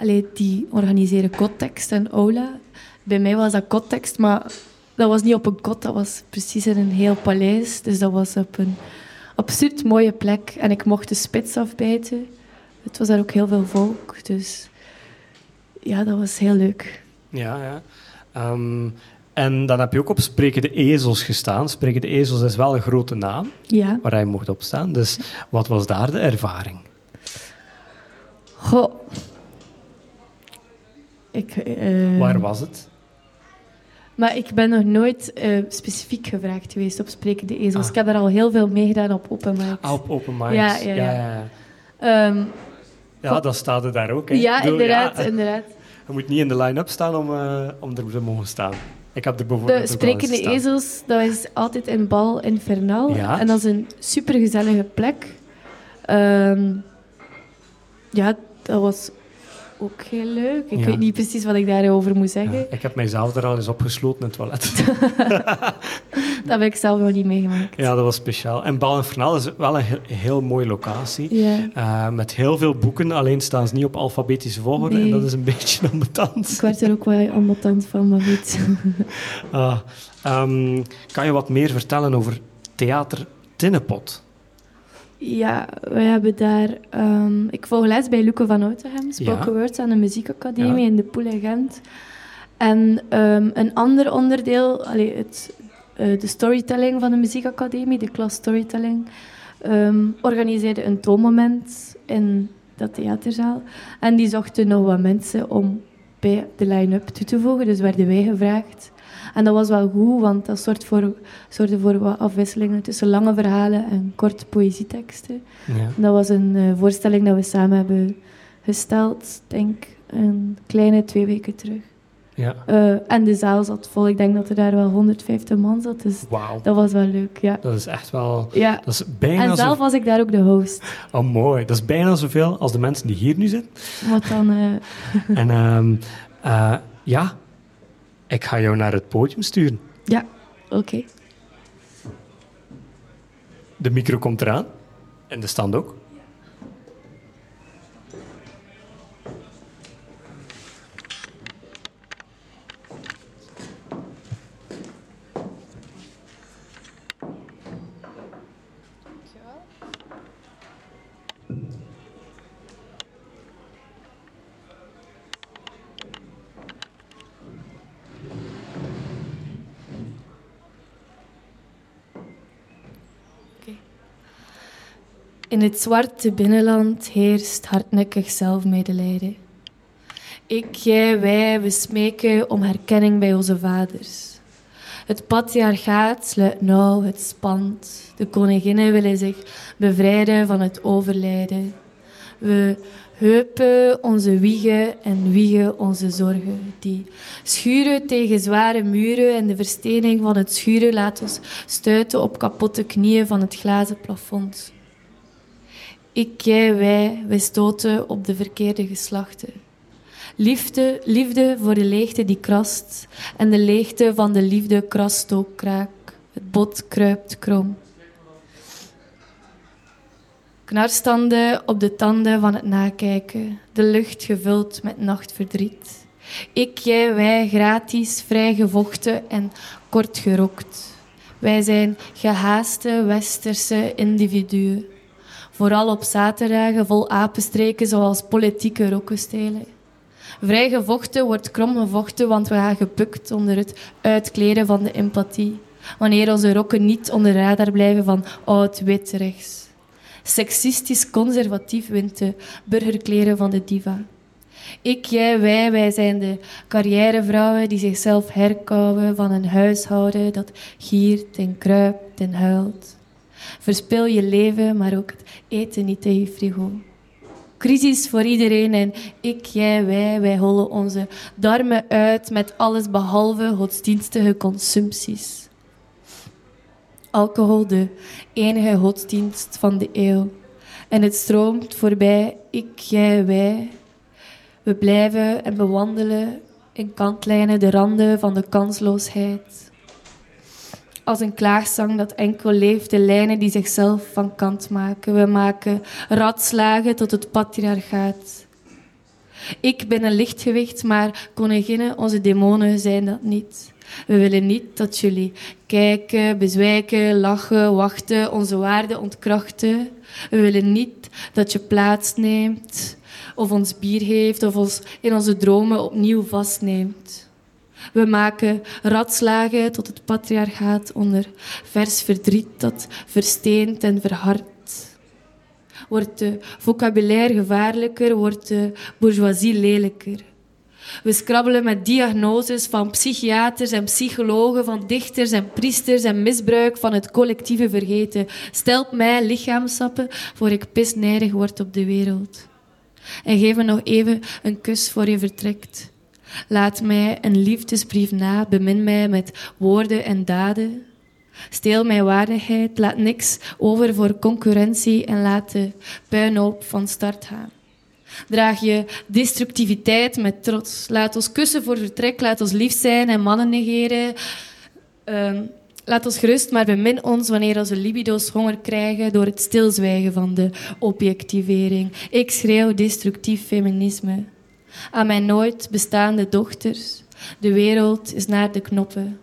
allee, die organiseren kottekst en aula. Bij mij was dat kottekst, maar dat was niet op een kot. Dat was precies in een heel paleis. Dus dat was op een absurd mooie plek. En ik mocht de spits afbijten. Het was daar ook heel veel volk. Dus ja, dat was heel leuk. Ja, ja. Ehm, en dan heb je ook op Spreken de Ezels gestaan. Spreken de Ezels is wel een grote naam Ja. waar hij mocht op staan. Dus wat was daar de ervaring? Goh. Ik, eh, Waar was het? Maar ik ben nog nooit eh, specifiek gevraagd geweest op Sprekende Ezels. Ah. Ik heb er al heel veel meegedaan op open mics. Ah, op Open Minds. Ja, ja, ja. ja. Ehm, Ja, dat staat er daar ook. Hè. ja, bedoel, inderdaad, ja, inderdaad. <laughs> je moet niet in de line-up staan om, eh, om er te mogen staan. Ik heb er De bijvoorbeeld eens Sprekende. Ezels, dat is altijd in Bal Infernal. Ja. En dat is een supergezellige plek. Ehm, ja, dat was ook heel leuk. Ik Ja. weet niet precies wat ik daarover moet zeggen. Ja, ik heb mijzelf er al eens opgesloten in het toilet. <laughs> <laughs> Dat heb ik zelf nog niet meegemaakt. ja, dat was speciaal. En Bal is wel een heel, heel mooie locatie. Ja. Eh, met heel veel boeken, alleen staan ze niet op alfabetische volgorde. Nee. En dat is een <laughs> beetje ambetant. Ik werd er ook wel ambetant van, maar goed. Ah, ehm, kan je wat meer vertellen over Theater Tinnepot? Ja, we hebben daar... ehm, ik volg les bij Luke van Outegem, Spoken Ja. Words aan de muziekacademie Ja. in de Poel in Gent. En ehm, een ander onderdeel, allee, het, eh, de storytelling van de muziekacademie, de klas storytelling, ehm, organiseerde een toonmoment in dat theaterzaal. En die zochten nog wat mensen om bij de line-up toe te voegen, dus werden wij gevraagd. En dat was wel goed, want dat zorgde voor, zorgde voor wat afwisselingen tussen lange verhalen en korte poëzieteksten. Ja. Dat was een eh, voorstelling dat we samen hebben gesteld, denk een kleine twee weken terug. ja. Eh, en de zaal zat vol. Ik denk dat er daar wel 150 man zat, dus dat was wel leuk, ja. Dat is echt wel... ja. Dat is bijna En zelf zo... was ik daar ook de host. Oh, mooi. Dat is bijna zoveel als de mensen die hier nu zitten. Wat dan... eh, <laughs> en ehm, eh, ja, ik ga jou naar het podium sturen. ja, oké. De micro komt eraan. En de stand ook. In het zwarte binnenland heerst hardnekkig zelfmedelijden. Ik, jij, wij, we smeken om herkenning bij onze vaders. Het patriarchaat sluit nauw, het spant. De koninginnen willen zich bevrijden van het overlijden. We heupen onze wiegen en wiegen onze zorgen. Die schuren tegen zware muren en de verstening van het schuren laat ons stuiten op kapotte knieën van het glazen plafond. Ik, jij, wij, wij stoten op de verkeerde geslachten. Liefde, liefde voor de leegte die krast. En de leegte van de liefde krast ook kraak. Het bot kruipt krom. Knarstanden op de tanden van het nakijken. De lucht gevuld met nachtverdriet. Ik, jij, wij, gratis, vrijgevochten en kort gerokt. Wij zijn gehaaste westerse individuen. Vooral op zaterdagen vol apenstreken zoals politieke rokkenstelen. Vrij gevochten wordt krom gevochten, want we gaan gebukt onder het uitkleden van de empathie. Wanneer onze rokken niet onder de radar blijven van oud-wit rechts. Sexistisch conservatief wint de burgerkleren van de diva. Ik, jij, wij, wij zijn de carrièrevrouwen die zichzelf herkauwen van een huishouden dat giert en kruipt en huilt. Verspil je leven, maar ook het eten niet in je frigo. Crisis voor iedereen en ik, jij, wij, wij hollen onze darmen uit met alles behalve godsdienstige consumpties. Alcohol, de enige godsdienst van de eeuw. En het stroomt voorbij, ik, jij, wij. We blijven en bewandelen in kantlijnen de randen van de kansloosheid als een klaagzang dat enkel leeft, de lijnen die zichzelf van kant maken. We maken radslagen tot het patriarchaat. Ik ben een lichtgewicht, maar koninginnen, onze demonen zijn dat niet. We willen niet dat jullie kijken, bezwijken, lachen, wachten, onze waarden ontkrachten. We willen niet dat je plaats neemt, of ons bier geeft, of ons in onze dromen opnieuw vastneemt. We maken radslagen tot het patriarchaat onder vers verdriet dat versteent en verhardt. Wordt de vocabulaire gevaarlijker, wordt de bourgeoisie lelijker. We scrabbelen met diagnoses van psychiaters en psychologen, van dichters en priesters en misbruik van het collectieve vergeten. Stelt mij lichaamsappen voor ik pisnijdig word op de wereld. En geef me nog even een kus voor je vertrekt. Laat mij een liefdesbrief na, bemin mij met woorden en daden. Steel mijn waardigheid, laat niks over voor concurrentie en laat de puinhoop van start gaan. Draag je destructiviteit met trots. Laat ons kussen voor vertrek, laat ons lief zijn en mannen negeren. Ehm, laat ons gerust, maar bemin ons wanneer onze libido's honger krijgen door het stilzwijgen van de objectivering. Ik schreeuw destructief feminisme aan mijn nooit bestaande dochters. De wereld is naar de knoppen.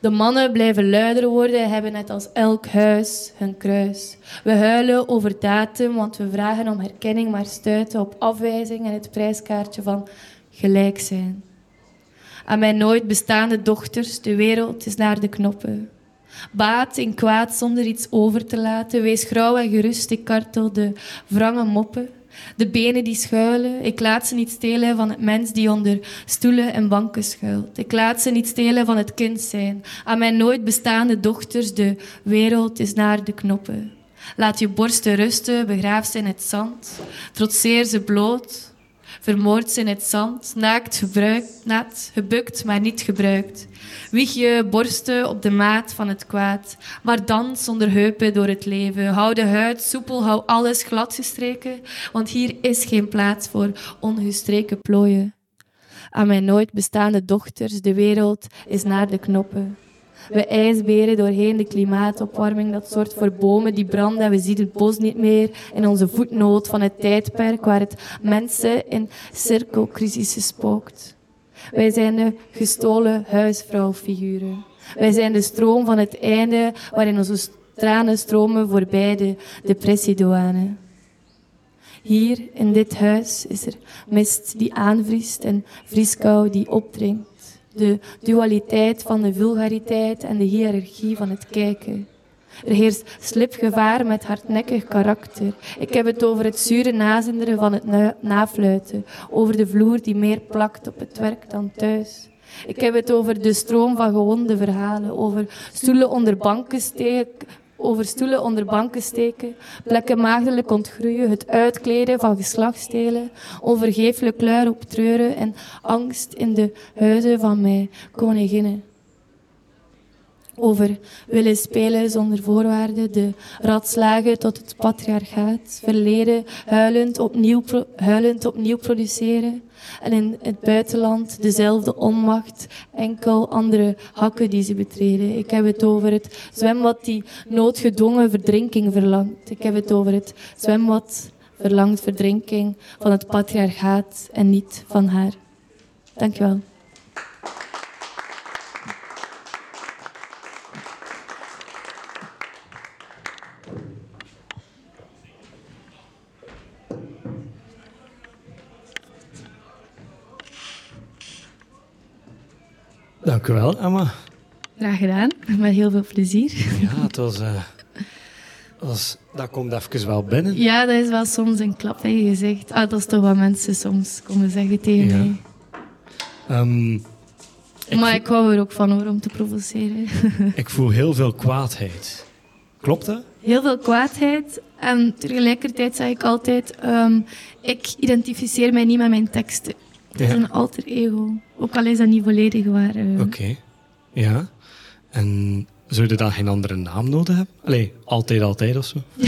De mannen blijven luider worden, hebben net als elk huis hun kruis. We huilen over datum, want we vragen om herkenning, maar stuiten op afwijzing en het prijskaartje van gelijk zijn. Aan mijn nooit bestaande dochters, de wereld is naar de knoppen. Baat in kwaad zonder iets over te laten. Wees grauw en gerust, ik kartel de wrange moppen. De benen die schuilen, ik laat ze niet stelen van het mens die onder stoelen en banken schuilt. Ik laat ze niet stelen van het kind zijn. Aan mijn nooit bestaande dochters, de wereld is naar de knoppen. Laat je borsten rusten, begraaf ze in het zand. Trotseer ze bloot, vermoord in het zand. Naakt, gebruikt, nat, gebukt, maar niet gebruikt. Wieg je borsten op de maat van het kwaad, maar dans zonder heupen door het leven. Hou de huid soepel, hou alles gladgestreken, want hier is geen plaats voor ongestreken plooien. Aan mijn nooit bestaande dochters, de wereld is naar de knoppen. We ijsberen doorheen de klimaatopwarming. Dat zorgt voor bomen die branden en we zien het bos niet meer. In onze voetnoot van het tijdperk waar het mensen in cirkelcrisissen spookt. Wij zijn de gestolen huisvrouwfiguren. Wij zijn de stroom van het einde waarin onze tranen stromen voorbij de depressiedouane. Hier in dit huis is er mist die aanvriest en vrieskou die opdringt. De dualiteit van de vulgariteit en de hiërarchie van het kijken. Er heerst slipgevaar met hardnekkig karakter. Ik heb het over het zure nazinderen van het na- nafluiten. Over de vloer die meer plakt op het werk dan thuis. Ik heb het over de stroom van gewonde verhalen. Over stoelen onder banken steken. Over stoelen onder banken steken, plekken maagdelijk ontgroeien, het uitkleden van geslachtsdelen, onvergeeflijk luier op treuren en angst in de huizen van mijn koninginnen over willen spelen zonder voorwaarden, de ratslagen tot het patriarchaat, verleden, huilend opnieuw, huilend opnieuw produceren. En in het buitenland dezelfde onmacht, enkel andere hakken die ze betreden. Ik heb het over het zwembad die noodgedwongen verdrinking verlangt. Ik heb het over het zwembad verlangt verdrinking van het patriarchaat en niet van haar. Dankjewel. Dank u wel, Emma. Graag gedaan, met heel veel plezier. Ja, het was... eh, het was dat komt even wel binnen. Ja, dat is wel soms een klap in je gezicht. Ah, dat is toch wat mensen soms komen zeggen tegen Ja. mij. Ehm, ik, maar ik hou er ook van hoor, om te provoceren. <laughs> ik voel heel veel kwaadheid. Klopt dat? Heel veel kwaadheid. En tegelijkertijd zeg ik altijd, ehm, ik identificeer mij niet met mijn teksten. Het is een alter ego. Ook al is dat niet volledig waar. eh. Oké. Ja. En zou je dan geen andere naam nodig hebben? Allee, altijd, altijd of zo? <laughs>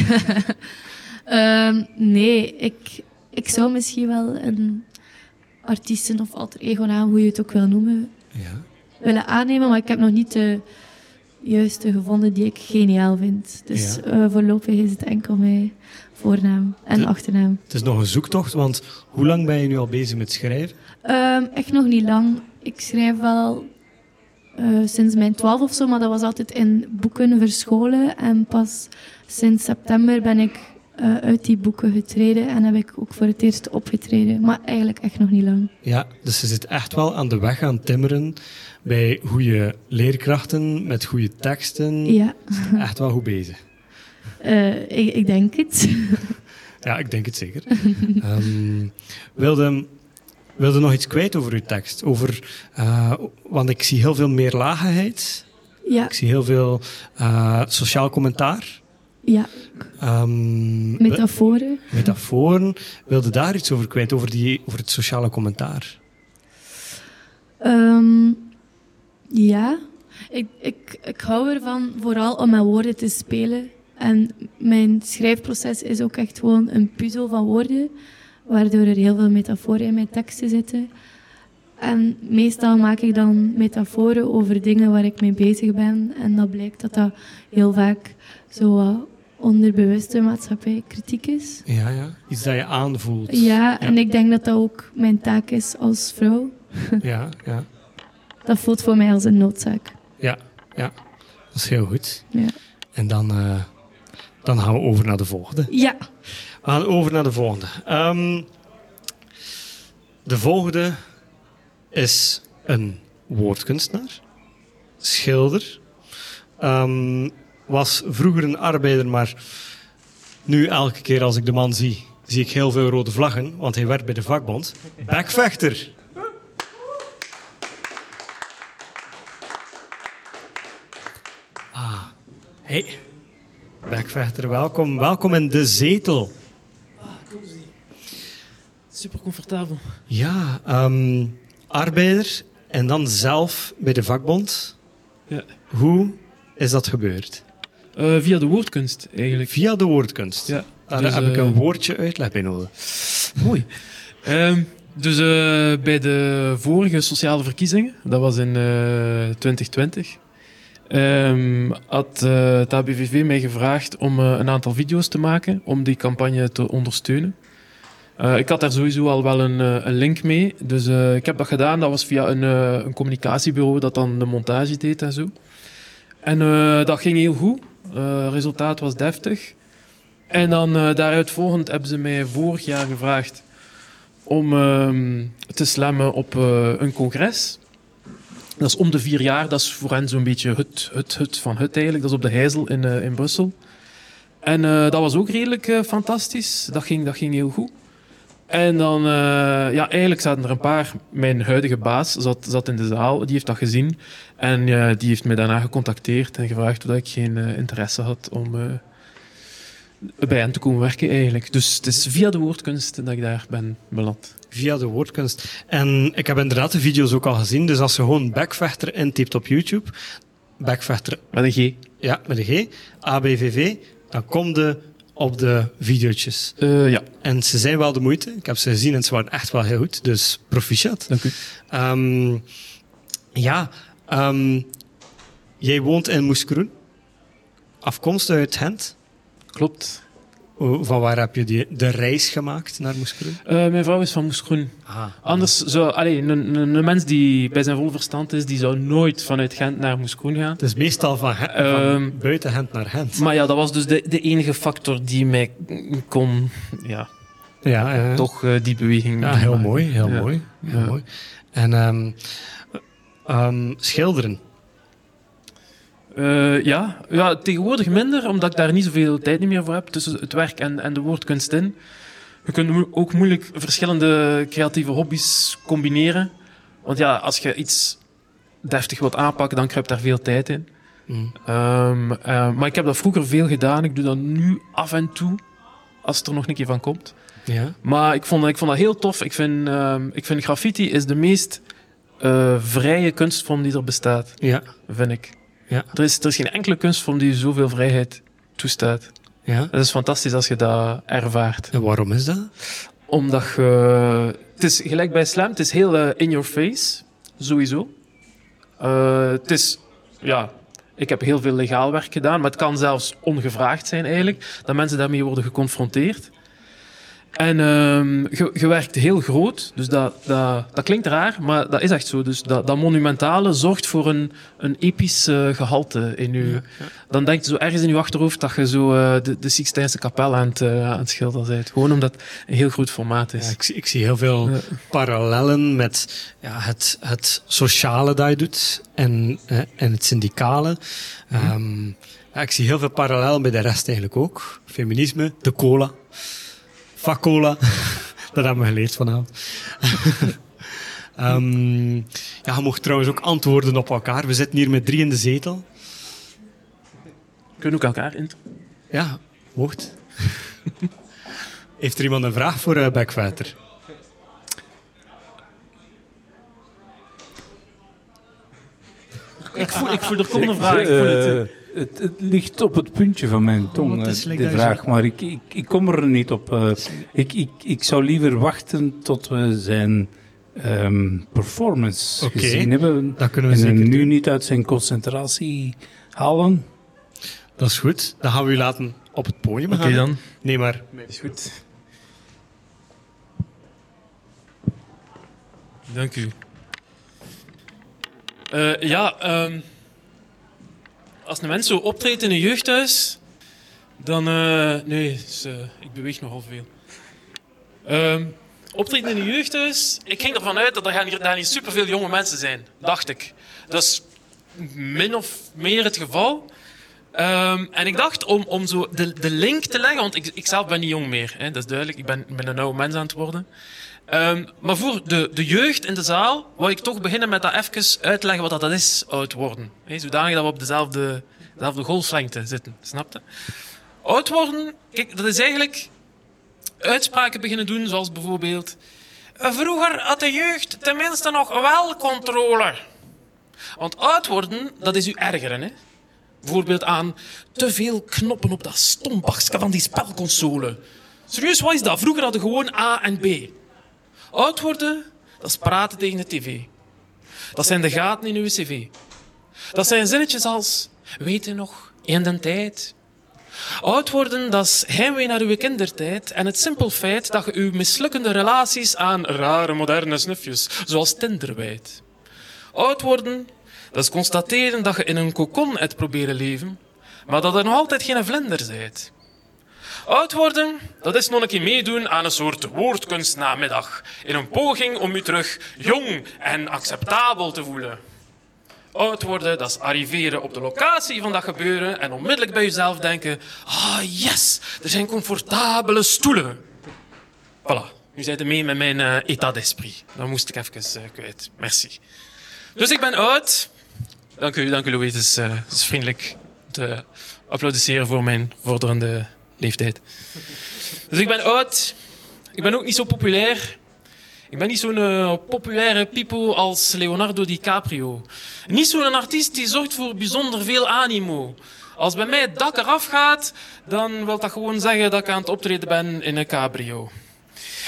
Ehm, nee, ik, ik zou misschien wel een artiesten of alter ego naam, hoe je het ook wil noemen, Ja. willen aannemen, maar ik heb nog niet de juiste gevonden die ik geniaal vind. Dus Ja. eh, voorlopig is het enkel mijn voornaam en De- achternaam. Het is nog een zoektocht, want hoe lang ben je nu al bezig met schrijven? Ehm, echt nog niet lang. Ik schrijf wel eh, sinds mijn twaalf of zo, maar dat was altijd in boeken verscholen. En pas sinds september ben ik eh, uit die boeken getreden en heb ik ook voor het eerst opgetreden. Maar eigenlijk echt nog niet lang. Ja, dus je zit echt wel aan de weg aan timmeren bij goede leerkrachten, met goede teksten. Ja, Echt wel goed bezig. eh, ik, ik denk het. <laughs> Ja, ik denk het zeker. Ehm wilde, wilde nog iets kwijt over uw tekst? Over, eh, want ik zie heel veel meerlagigheid. ja, Ik zie heel veel eh, sociaal commentaar. ja, Ehm, metaforen. metaforen. Wilde daar iets over kwijt, over, die, over het sociale commentaar? Ehm, ja, ik, ik, ik hou ervan vooral om met woorden te spelen. En mijn schrijfproces is ook echt gewoon een puzzel van woorden, waardoor er heel veel metaforen in mijn teksten zitten. En meestal maak ik dan metaforen over dingen waar ik mee bezig ben. En dat blijkt dat dat heel vaak zo wat onderbewuste maatschappijkritiek is. Ja, ja. Iets dat je aanvoelt. Ja, en ik denk dat dat ook mijn taak is als vrouw. <laughs> Ja, ja. Dat voelt voor mij als een noodzaak. Ja, ja. Dat is heel goed. Ja. En dan, eh, dan gaan we over naar de volgende. Ja. We gaan over naar de volgende. Ehm, de volgende is een woordkunstenaar, schilder. Ehm, was vroeger een arbeider, maar nu elke keer als ik de man zie, zie ik heel veel rode vlaggen, want hij werkt bij de vakbond. Bekvechter. Ah, hey. Bekvechter, welkom. Welkom in de zetel. Super comfortabel. Ja, ehm, arbeider en dan zelf bij de vakbond. Ja. Hoe is dat gebeurd? Eh, via de woordkunst, eigenlijk. Via de woordkunst. Ja. Daar Dus, heb ik eh, een woordje uitleg bij nodig. Mooi. Ehm, dus eh, bij de vorige sociale verkiezingen, dat was in eh 2020, ehm, had eh, het ABVV mij gevraagd om eh, een aantal video's te maken om die campagne te ondersteunen. Eh, ik had daar sowieso al wel een, eh, een link mee, dus eh, ik heb dat gedaan. Dat was via een, een communicatiebureau dat dan de montage deed en zo. En dat ging heel goed. Het resultaat was deftig. En dan daaruit volgend hebben ze mij vorig jaar gevraagd om ehm, te slammen op een congres. Dat is om de vier jaar. Dat is voor hen zo'n beetje het, het, het van het eigenlijk. Dat is op de Heizel in, in Brussel. En dat was ook redelijk fantastisch. Dat ging, dat ging heel goed. En dan, eh, ja, eigenlijk zaten er een paar. Mijn huidige baas zat, zat in de zaal, die heeft dat gezien. En eh, die heeft mij daarna gecontacteerd en gevraagd of ik geen eh, interesse had om bij hen te komen werken eigenlijk. Dus het is via de woordkunst dat ik daar ben beland. Via de woordkunst. En ik heb inderdaad de video's ook al gezien. Dus als je gewoon backvechter intypt op YouTube, backvechter, Met een G. ja, met een G, ABVV, dan kom je op de video's. Eh, ja, En ze zijn wel de moeite. Ik heb ze gezien en ze waren echt wel heel goed. Dus proficiat. dank u. Ehm, ja, ehm, jij woont in Moeskroen. Afkomstig uit Gent. Klopt. Van waar heb je die, de reis gemaakt naar Moeskroen? Eh, mijn vrouw is van Moeskroen. Ah, Anders zou, allee, een, mens die bij zijn vol verstand is, die zou nooit vanuit Gent naar Moeskroen gaan. Het is meestal van, Ehm, buiten Gent naar Gent. Maar ja, dat was dus de, de enige factor die mij kon, ja, ja, ja. toch eh, die beweging Ja, heel maken. mooi, heel Ja. mooi. Heel Ja. mooi. En ehm, schilderen. Eh, ja. ja, tegenwoordig minder, omdat ik daar niet zoveel tijd meer voor heb tussen het werk en, en de woordkunst in. Je kunt ook moeilijk verschillende creatieve hobby's combineren. Want ja, als je iets deftig wilt aanpakken, dan kruipt daar veel tijd in. Mm. Ehm, eh, maar ik heb dat vroeger veel gedaan. Ik doe dat nu af en toe, als het er nog een keer van komt. Ja. Maar ik vond, ik vond dat heel tof. Ik vind, ehm, ik vind graffiti is de meest eh, vrije kunstvorm die er bestaat, Ja. vind ik. Ja. Er, is, er is geen enkele kunstvorm die zoveel vrijheid toestaat. ja. Het is fantastisch als je dat ervaart. En waarom is dat? Omdat je... Het is gelijk bij slam, het is heel eh, in your face, sowieso. Eh, het is... Ja, ik heb heel veel legaal werk gedaan, maar het kan zelfs ongevraagd zijn eigenlijk, dat mensen daarmee worden geconfronteerd. En ehm, je, werkt heel groot, dus dat, dat, dat klinkt raar, maar dat is echt zo. Dus dat, dat monumentale zorgt voor een, een episch eh, gehalte in je... Dan denk je zo ergens in je achterhoofd dat je zo eh, de, de Sixtijnse kapel aan het, eh, aan het schilderen bent. Gewoon omdat het een heel groot formaat is. Ja, ik, zie- ik zie heel veel parallellen met ja, het, het sociale dat je doet en, en het syndicale. Ja, ik zie heel veel parallellen bij de rest eigenlijk ook. Feminisme, de cola, vakcola. <laughs> dat hebben we geleerd vanavond. <laughs> Ehm, ja, je mocht trouwens ook antwoorden op elkaar. We zitten hier met drie in de zetel. Kunnen ook elkaar in. Ja, mocht. Heeft er iemand een vraag voor uh, Backfighter? Ik voel, ik voel er komt een vraag. Ik voel het. Het, het ligt op het puntje van mijn tong, Oh, is eh, de vraag, maar ik, ik, ik kom er niet op. eh. ik, ik, ik zou liever wachten tot we zijn ehm, performance Oké, gezien hebben. Dat kunnen we En zeker hem nu doen. niet uit zijn concentratie halen. Dat is goed. Dan gaan we u laten op het podium Oké gaan. dan. Nee, maar Is goed. Dank u. Eh, ja, ehm, als een mens zo optreedt in een jeugdhuis, dan... eh, nee, eh, ik beweeg nogal veel. Ehm, optreden in een jeugdhuis, ik ging ervan uit dat er gaan daar niet superveel jonge mensen zijn, dacht ik. Dat is min of meer het geval. Ehm, en ik dacht om, om zo de, de link te leggen, want ik, ik zelf ben niet jong meer, hè, dat is duidelijk. Ik ben, ben een oude mens aan het worden. Ehm, maar voor de, de jeugd in de zaal wou ik toch beginnen met dat even uitleggen wat dat is, oud worden. Hè, zodanig dat we op dezelfde, dezelfde golflengte zitten, snap je? Oud worden, kijk, dat is eigenlijk uitspraken beginnen doen, zoals bijvoorbeeld... "Eh, Vroeger had de jeugd tenminste nog wel controle. Want oud worden, dat is u ergeren, hè? Bijvoorbeeld aan te veel knoppen op dat stompakje van die spelconsole. Serieus, wat is dat? Vroeger hadden we gewoon A en B. Oud worden, dat is praten tegen de tv. Dat zijn de gaten in uw cv. Dat zijn zinnetjes als, weet je nog, in de tijd. Oud worden, dat is heimwee naar uw kindertijd en het simpel feit dat je uw mislukkende relaties aan rare moderne snufjes, zoals Tinder wijt. Oud worden, dat is constateren dat je in een kokon hebt proberen leven, maar dat er nog altijd geen vlinder zijt. Oud worden, dat is nog een keer meedoen aan een soort woordkunstnamiddag, in een poging om u terug jong en acceptabel te voelen. Oud worden, dat is arriveren op de locatie van dat gebeuren en onmiddellijk bij jezelf denken: ah yes, er zijn comfortabele stoelen. Voilà, nu zijn mee met mijn eh état d'esprit. Dat moest ik even eh, kwijt. Merci. Dus ik ben oud. Dank u, dank u Louis. Het is, eh, het is vriendelijk te applaudisseren voor mijn vorderende leeftijd. Dus ik ben oud. Ik ben ook niet zo populair. Ik ben niet zo'n eh, populaire pipo als Leonardo DiCaprio. Niet zo'n artiest die zorgt voor bijzonder veel animo. Als bij mij het dak eraf gaat, dan wil dat gewoon zeggen dat ik aan het optreden ben in een cabrio.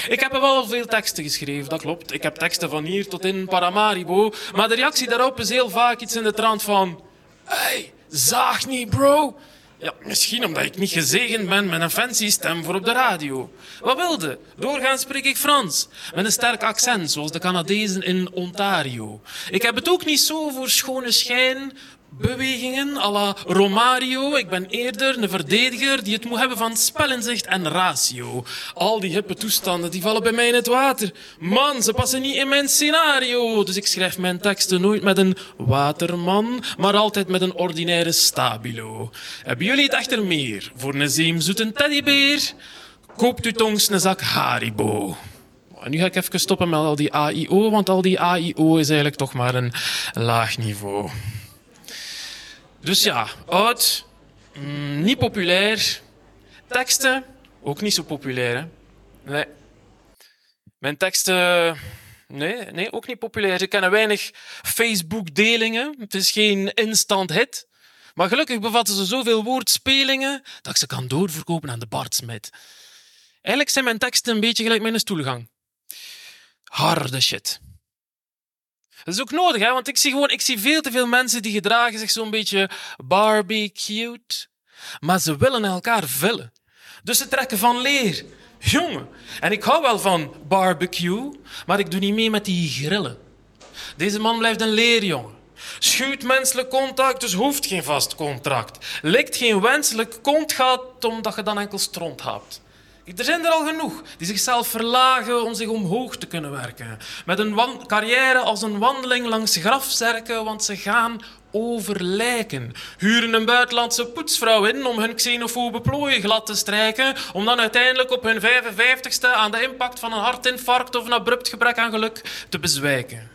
Ik heb wel veel teksten geschreven, dat klopt. Ik heb teksten van hier tot in Paramaribo. Maar de reactie daarop is heel vaak iets in de trant van... Hey, zaag niet, bro. Ja, misschien omdat ik niet gezegend ben met een fancy stem voor op de radio. Wat wilde? Doorgaans spreek ik Frans. Met een sterk accent, zoals de Canadezen in Ontario. Ik heb het ook niet zo voor schone schijn, bewegingen à la Romario. Ik ben eerder een verdediger die het moet hebben van spelinzicht en ratio. Al die hippe toestanden die vallen bij mij in het water. Man, ze passen niet in mijn scenario. Dus ik schrijf mijn teksten nooit met een waterman, maar altijd met een ordinaire stabilo. Hebben jullie het echter meer voor een zeemzoete teddybeer? Koopt u tongs een zak Haribo. En nu ga ik even stoppen met al die AIO, want al die AIO is eigenlijk toch maar een laag niveau. Dus ja, oud, mm, niet populair. Teksten, ook niet zo populair. Hè? Nee. Mijn teksten, nee, nee, ook niet populair. Ze kennen weinig Facebook-delingen. Het is geen instant hit. Maar gelukkig bevatten ze zoveel woordspelingen dat ik ze kan doorverkopen aan de Bart Smit. Eigenlijk zijn mijn teksten een beetje gelijk mijn stoelgang. Harde shit. Dat is ook nodig, hè? want ik zie gewoon ik zie veel te veel mensen die gedragen zich zo'n beetje barbecute. Maar ze willen elkaar vullen. Dus ze trekken van leer. Jongen, en ik hou wel van barbecue, maar ik doe niet mee met die grillen. Deze man blijft een leerjongen. Schuwt menselijk contact, dus hoeft geen vast contract. Likt geen wenselijk kontgat, omdat je dan enkel stront hebt. Er zijn er al genoeg die zichzelf verlagen om zich omhoog te kunnen werken. Met een carrière als een wandeling langs grafzerken, want ze gaan over lijken. Huren een buitenlandse poetsvrouw in om hun xenofobe plooien glad te strijken, om dan uiteindelijk op hun 55ste aan de impact van een hartinfarct of een abrupt gebrek aan geluk te bezwijken.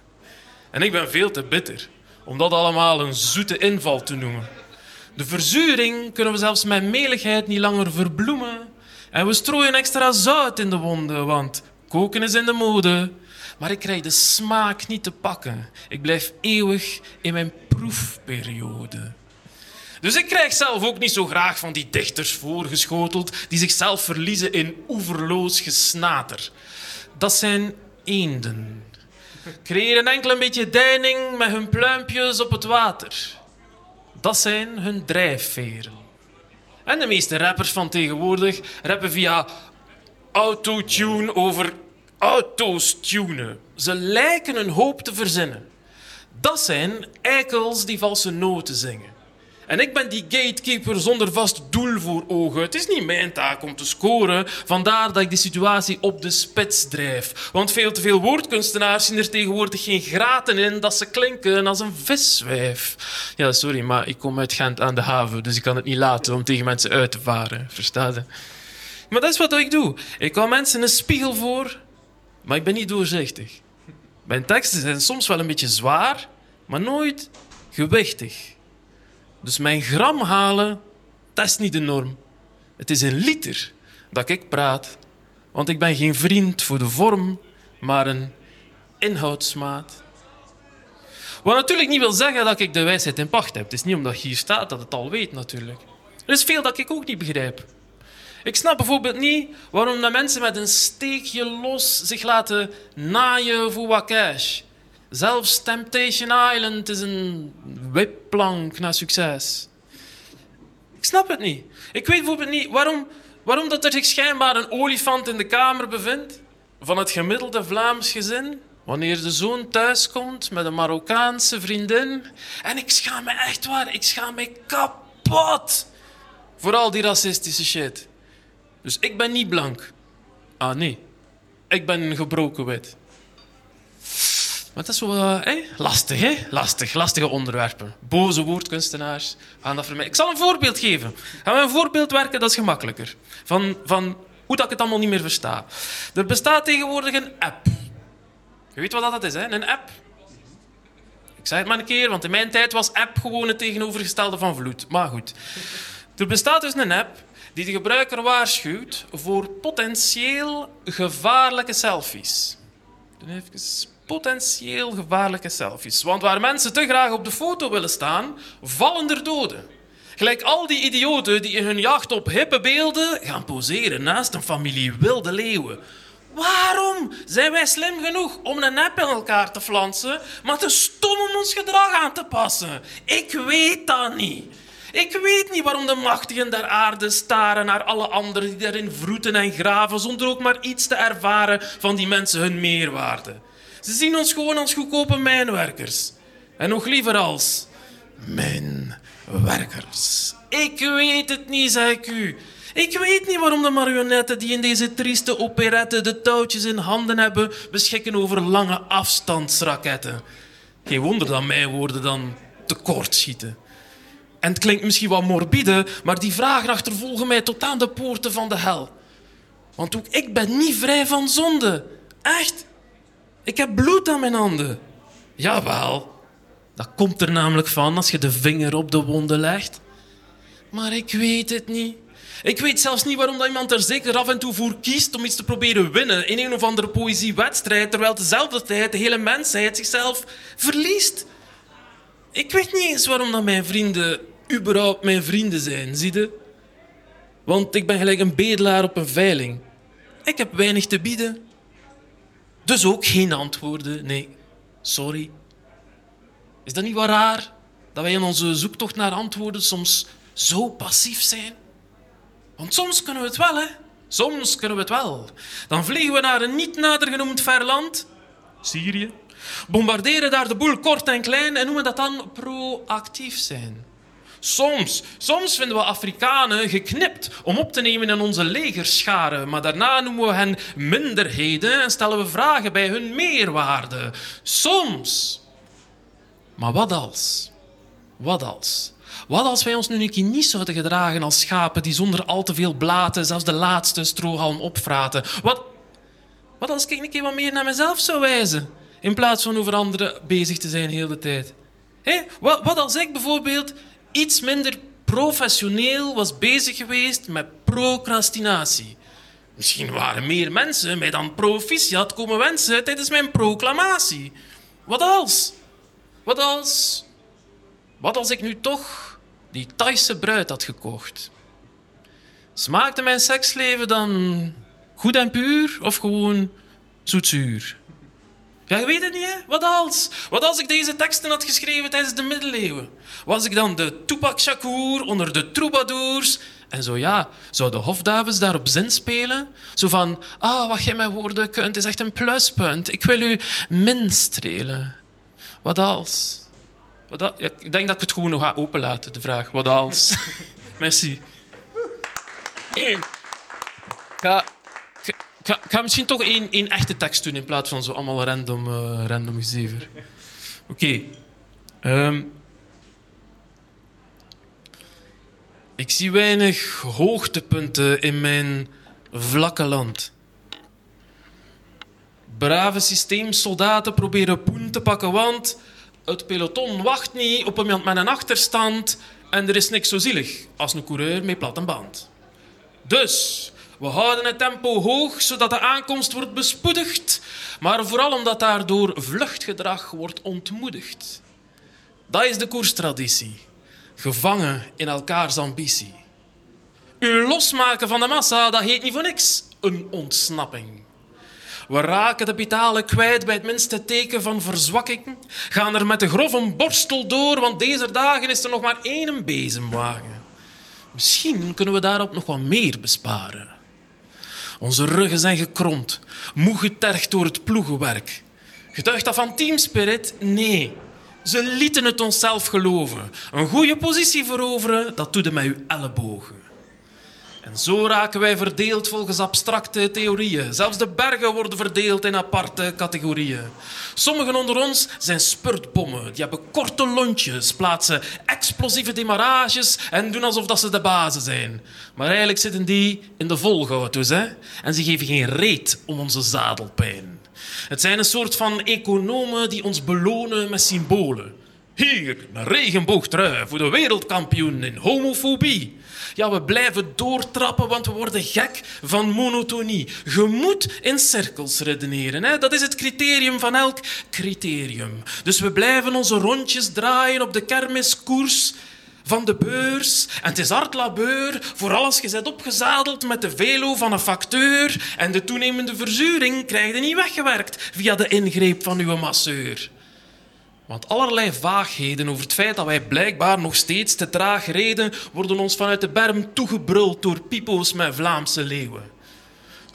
En ik ben veel te bitter om dat allemaal een zoete inval te noemen. De verzuring kunnen we zelfs met meligheid niet langer verbloemen. En we strooien extra zout in de wonden, want koken is in de mode. Maar ik krijg de smaak niet te pakken. Ik blijf eeuwig in mijn proefperiode. Dus ik krijg zelf ook niet zo graag van die dichters voorgeschoteld die zichzelf verliezen in oeverloos gesnater. Dat zijn eenden. Creëren enkel een beetje deining met hun pluimpjes op het water. Dat zijn hun drijfveren. En de meeste rappers van tegenwoordig rappen via autotune over auto's tunen. Ze lijken een hoop te verzinnen. Dat zijn eikels die valse noten zingen. En ik ben die gatekeeper zonder vast doel voor ogen. Het is niet mijn taak om te scoren, vandaar dat ik de situatie op de spits drijf. Want veel te veel woordkunstenaars zien er tegenwoordig geen graten in dat ze klinken als een viswijf. Ja, sorry, maar ik kom uit Gent aan de haven, dus ik kan het niet laten om tegen mensen uit te varen. Versta je? Maar dat is wat ik doe. Ik hou mensen een spiegel voor, maar ik ben niet doorzichtig. Mijn teksten zijn soms wel een beetje zwaar, maar nooit gewichtig. Dus mijn gram halen, dat is niet de norm. Het is een liter dat ik praat, want ik ben geen vriend voor de vorm, maar een inhoudsmaat. Wat natuurlijk niet wil zeggen dat ik de wijsheid in pacht heb. Het is niet omdat je hier staat dat het al weet, natuurlijk. Er is veel dat ik ook niet begrijp. Ik snap bijvoorbeeld niet waarom de mensen met een steekje los zich laten naaien voor wat cash. Zelfs Temptation Island is een wipplank naar succes. Ik snap het niet. Ik weet bijvoorbeeld niet waarom, waarom dat er zich schijnbaar een olifant in de kamer bevindt van het gemiddelde Vlaams gezin. Wanneer de zoon thuiskomt met een Marokkaanse vriendin. En ik schaam me echt waar, ik schaam me kapot. Voor al die racistische shit. Dus ik ben niet blank. Ah nee, ik ben een gebroken wit. Maar het is zo eh, lastig, hè? Lastig, lastige onderwerpen. Boze woordkunstenaars gaan dat vermijden. Ik zal een voorbeeld geven. Gaan we een voorbeeld werken, dat is gemakkelijker. Van, van hoe dat ik het allemaal niet meer versta. Er bestaat tegenwoordig een app. Je weet wat dat is, hè? Een app. Ik zeg het maar een keer, want in mijn tijd was app gewoon het tegenovergestelde van vloed. Maar goed. Er bestaat dus een app die de gebruiker waarschuwt voor potentieel gevaarlijke selfies. Even potentieel gevaarlijke selfies. Want waar mensen te graag op de foto willen staan, vallen er doden. Gelijk al die idioten die in hun jacht op hippe beelden gaan poseren naast een familie wilde leeuwen. Waarom zijn wij slim genoeg om een app in elkaar te flansen, maar te stom om ons gedrag aan te passen? Ik weet dat niet. Ik weet niet waarom de machtigen der aarde staren naar alle anderen die daarin vroeten en graven zonder ook maar iets te ervaren van die mensen hun meerwaarde. Ze zien ons gewoon als goedkope mijnwerkers. En nog liever als mijnwerkers. Ik weet het niet, zeg ik u. Ik weet niet waarom de marionetten die in deze trieste operette de touwtjes in handen hebben, beschikken over lange afstandsraketten. Geen wonder dat mijn woorden dan tekort schieten. En het klinkt misschien wat morbide, maar die vragen achtervolgen mij tot aan de poorten van de hel. Want ook ik ben niet vrij van zonde. Echt. Ik heb bloed aan mijn handen. Jawel. Dat komt er namelijk van als je de vinger op de wonden legt. Maar ik weet het niet. Ik weet zelfs niet waarom dat iemand er zeker af en toe voor kiest om iets te proberen winnen in een of andere poëziewedstrijd, terwijl tezelfde tijd de hele mensheid zichzelf verliest. Ik weet niet eens waarom dat mijn vrienden überhaupt mijn vrienden zijn, zie je? Want ik ben gelijk een bedelaar op een veiling. Ik heb weinig te bieden. Dus ook geen antwoorden, nee. Sorry. Is dat niet wat raar? Dat wij in onze zoektocht naar antwoorden soms zo passief zijn? Want soms kunnen we het wel, hè? Soms kunnen we het wel. Dan vliegen we naar een niet nader genoemd ver land, Syrië, bombarderen daar de boel kort en klein en noemen dat dan proactief zijn. Soms, soms vinden we Afrikanen geknipt om op te nemen in onze legerscharen, maar daarna noemen we hen minderheden en stellen we vragen bij hun meerwaarde. Soms. Maar wat als? Wat als? Wat als wij ons nu een keer niet zouden gedragen als schapen die zonder al te veel blaten zelfs de laatste strohalm opvraten? Wat, wat als ik een keer wat meer naar mezelf zou wijzen, in plaats van over anderen bezig te zijn de hele tijd? Hé, wat, wat als ik bijvoorbeeld iets minder professioneel was bezig geweest met procrastinatie? Misschien waren meer mensen mij dan proficiat komen wensen tijdens mijn proclamatie. Wat als? Wat als? Wat als ik nu toch die Thaise bruid had gekocht? Smaakte mijn seksleven dan goed en puur of gewoon zoetzuur? Ja, je weet het niet, hè? Wat als? Wat als ik deze teksten had geschreven tijdens de middeleeuwen? Was ik dan de Tupac Shakur onder de troubadours? En zo ja, zouden hofdames daarop zin spelen? Zo van, ah, wat jij met woorden kunt is echt een pluspunt. Ik wil u minstrelen. Wat als? Wat als? Ja, ik denk dat ik het gewoon nog ga openlaten, de vraag. Wat als? <laughs> Merci. Ik ga, ga, misschien toch één, echte tekst doen in plaats van zo allemaal random, eh random gezever. Oké. Ehm. ik zie weinig hoogtepunten in mijn vlakke land. Brave systeemsoldaten proberen poen te pakken, want het peloton wacht niet op iemand met een achterstand en er is niks zo zielig als een coureur met platte band. Dus we houden het tempo hoog zodat de aankomst wordt bespoedigd, maar vooral omdat daardoor vluchtgedrag wordt ontmoedigd. Dat is de koerstraditie, gevangen in elkaars ambitie. U losmaken van de massa, dat heet niet voor niks een ontsnapping. We raken de pitalen kwijt bij het minste teken van verzwakking, gaan er met de grove borstel door, want deze dagen is er nog maar één bezemwagen. Misschien kunnen we daarop nog wat meer besparen. Onze ruggen zijn gekromd, moe getergd door het ploegenwerk. Getuigt dat van teamspirit? Nee. Ze lieten het onszelf geloven. Een goede positie veroveren, dat doe je met uw ellebogen. En zo raken wij verdeeld volgens abstracte theorieën. Zelfs de bergen worden verdeeld in aparte categorieën. Sommigen onder ons zijn spurtbommen. Die hebben korte lontjes, plaatsen explosieve demarages en doen alsof dat ze de bazen zijn. Maar eigenlijk zitten die in de volgauto's, hè? En ze geven geen reet om onze zadelpijn. Het zijn een soort van economen die ons belonen met symbolen. Hier, een regenboogtrui voor de wereldkampioen in homofobie. Ja, we blijven doortrappen, want we worden gek van monotonie. Je moet in cirkels redeneren. Hè? Dat is het criterium van elk criterium. Dus we blijven onze rondjes draaien op de kermiskoers van de beurs. En het is hard labeur, vooral als je bent opgezadeld met de velo van een facteur. En de toenemende verzuring krijg je niet weggewerkt via de ingreep van uw masseur. Want allerlei vaagheden over het feit dat wij blijkbaar nog steeds te traag reden, worden ons vanuit de berm toegebruld door pipo's met Vlaamse leeuwen.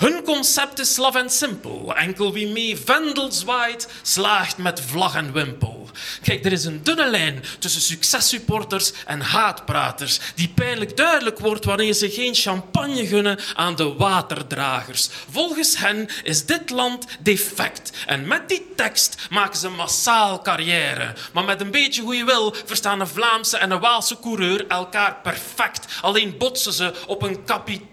Hun concept is slaf en simpel. Enkel wie mee vendel zwaait, slaagt met vlag en wimpel. Kijk, er is een dunne lijn tussen successupporters en haatpraters, die pijnlijk duidelijk wordt wanneer ze geen champagne gunnen aan de waterdragers. Volgens hen is dit land defect. En met die tekst maken ze massaal carrière. Maar met een beetje goede wil verstaan een Vlaamse en een Waalse coureur elkaar perfect. Alleen botsen ze op een kapitaal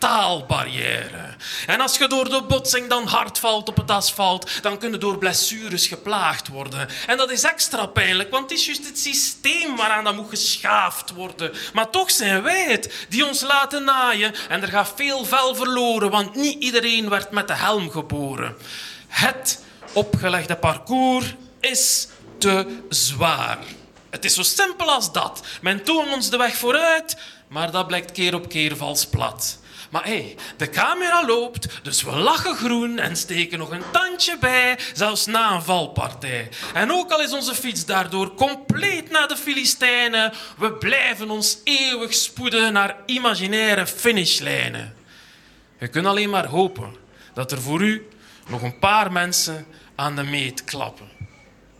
taalbarrière. En als je door de botsing dan hard valt op het asfalt, dan kunnen door blessures geplaagd worden. En dat is extra pijnlijk, want het is juist het systeem waaraan dat moet geschaafd worden. Maar toch zijn wij het die ons laten naaien en er gaat veel vel verloren, want niet iedereen werd met de helm geboren. Het opgelegde parcours is te zwaar. Het is zo simpel als dat. Men toont ons de weg vooruit, maar dat blijkt keer op keer vals plat. Maar hé, hey, de camera loopt, dus we lachen groen en steken nog een tandje bij, zelfs na een valpartij. En ook al is onze fiets daardoor compleet naar de Filistijnen, we blijven ons eeuwig spoeden naar imaginaire finishlijnen. Je kunt alleen maar hopen dat er voor u nog een paar mensen aan de meet klappen.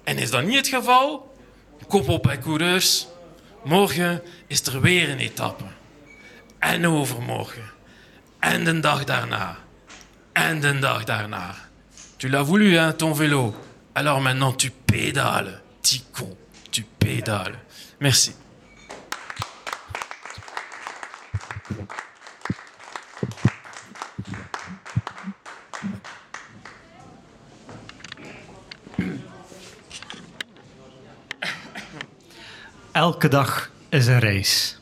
En is dat niet het geval? Kop op bij coureurs. Morgen is er weer een etappe. En overmorgen. En de dag daarna. En de dag daarna. Tu l'as voulu, hein, ton vélo. Alors maintenant, tu pédales. Petit con, tu pédales. Merci. Elke dag is een reis.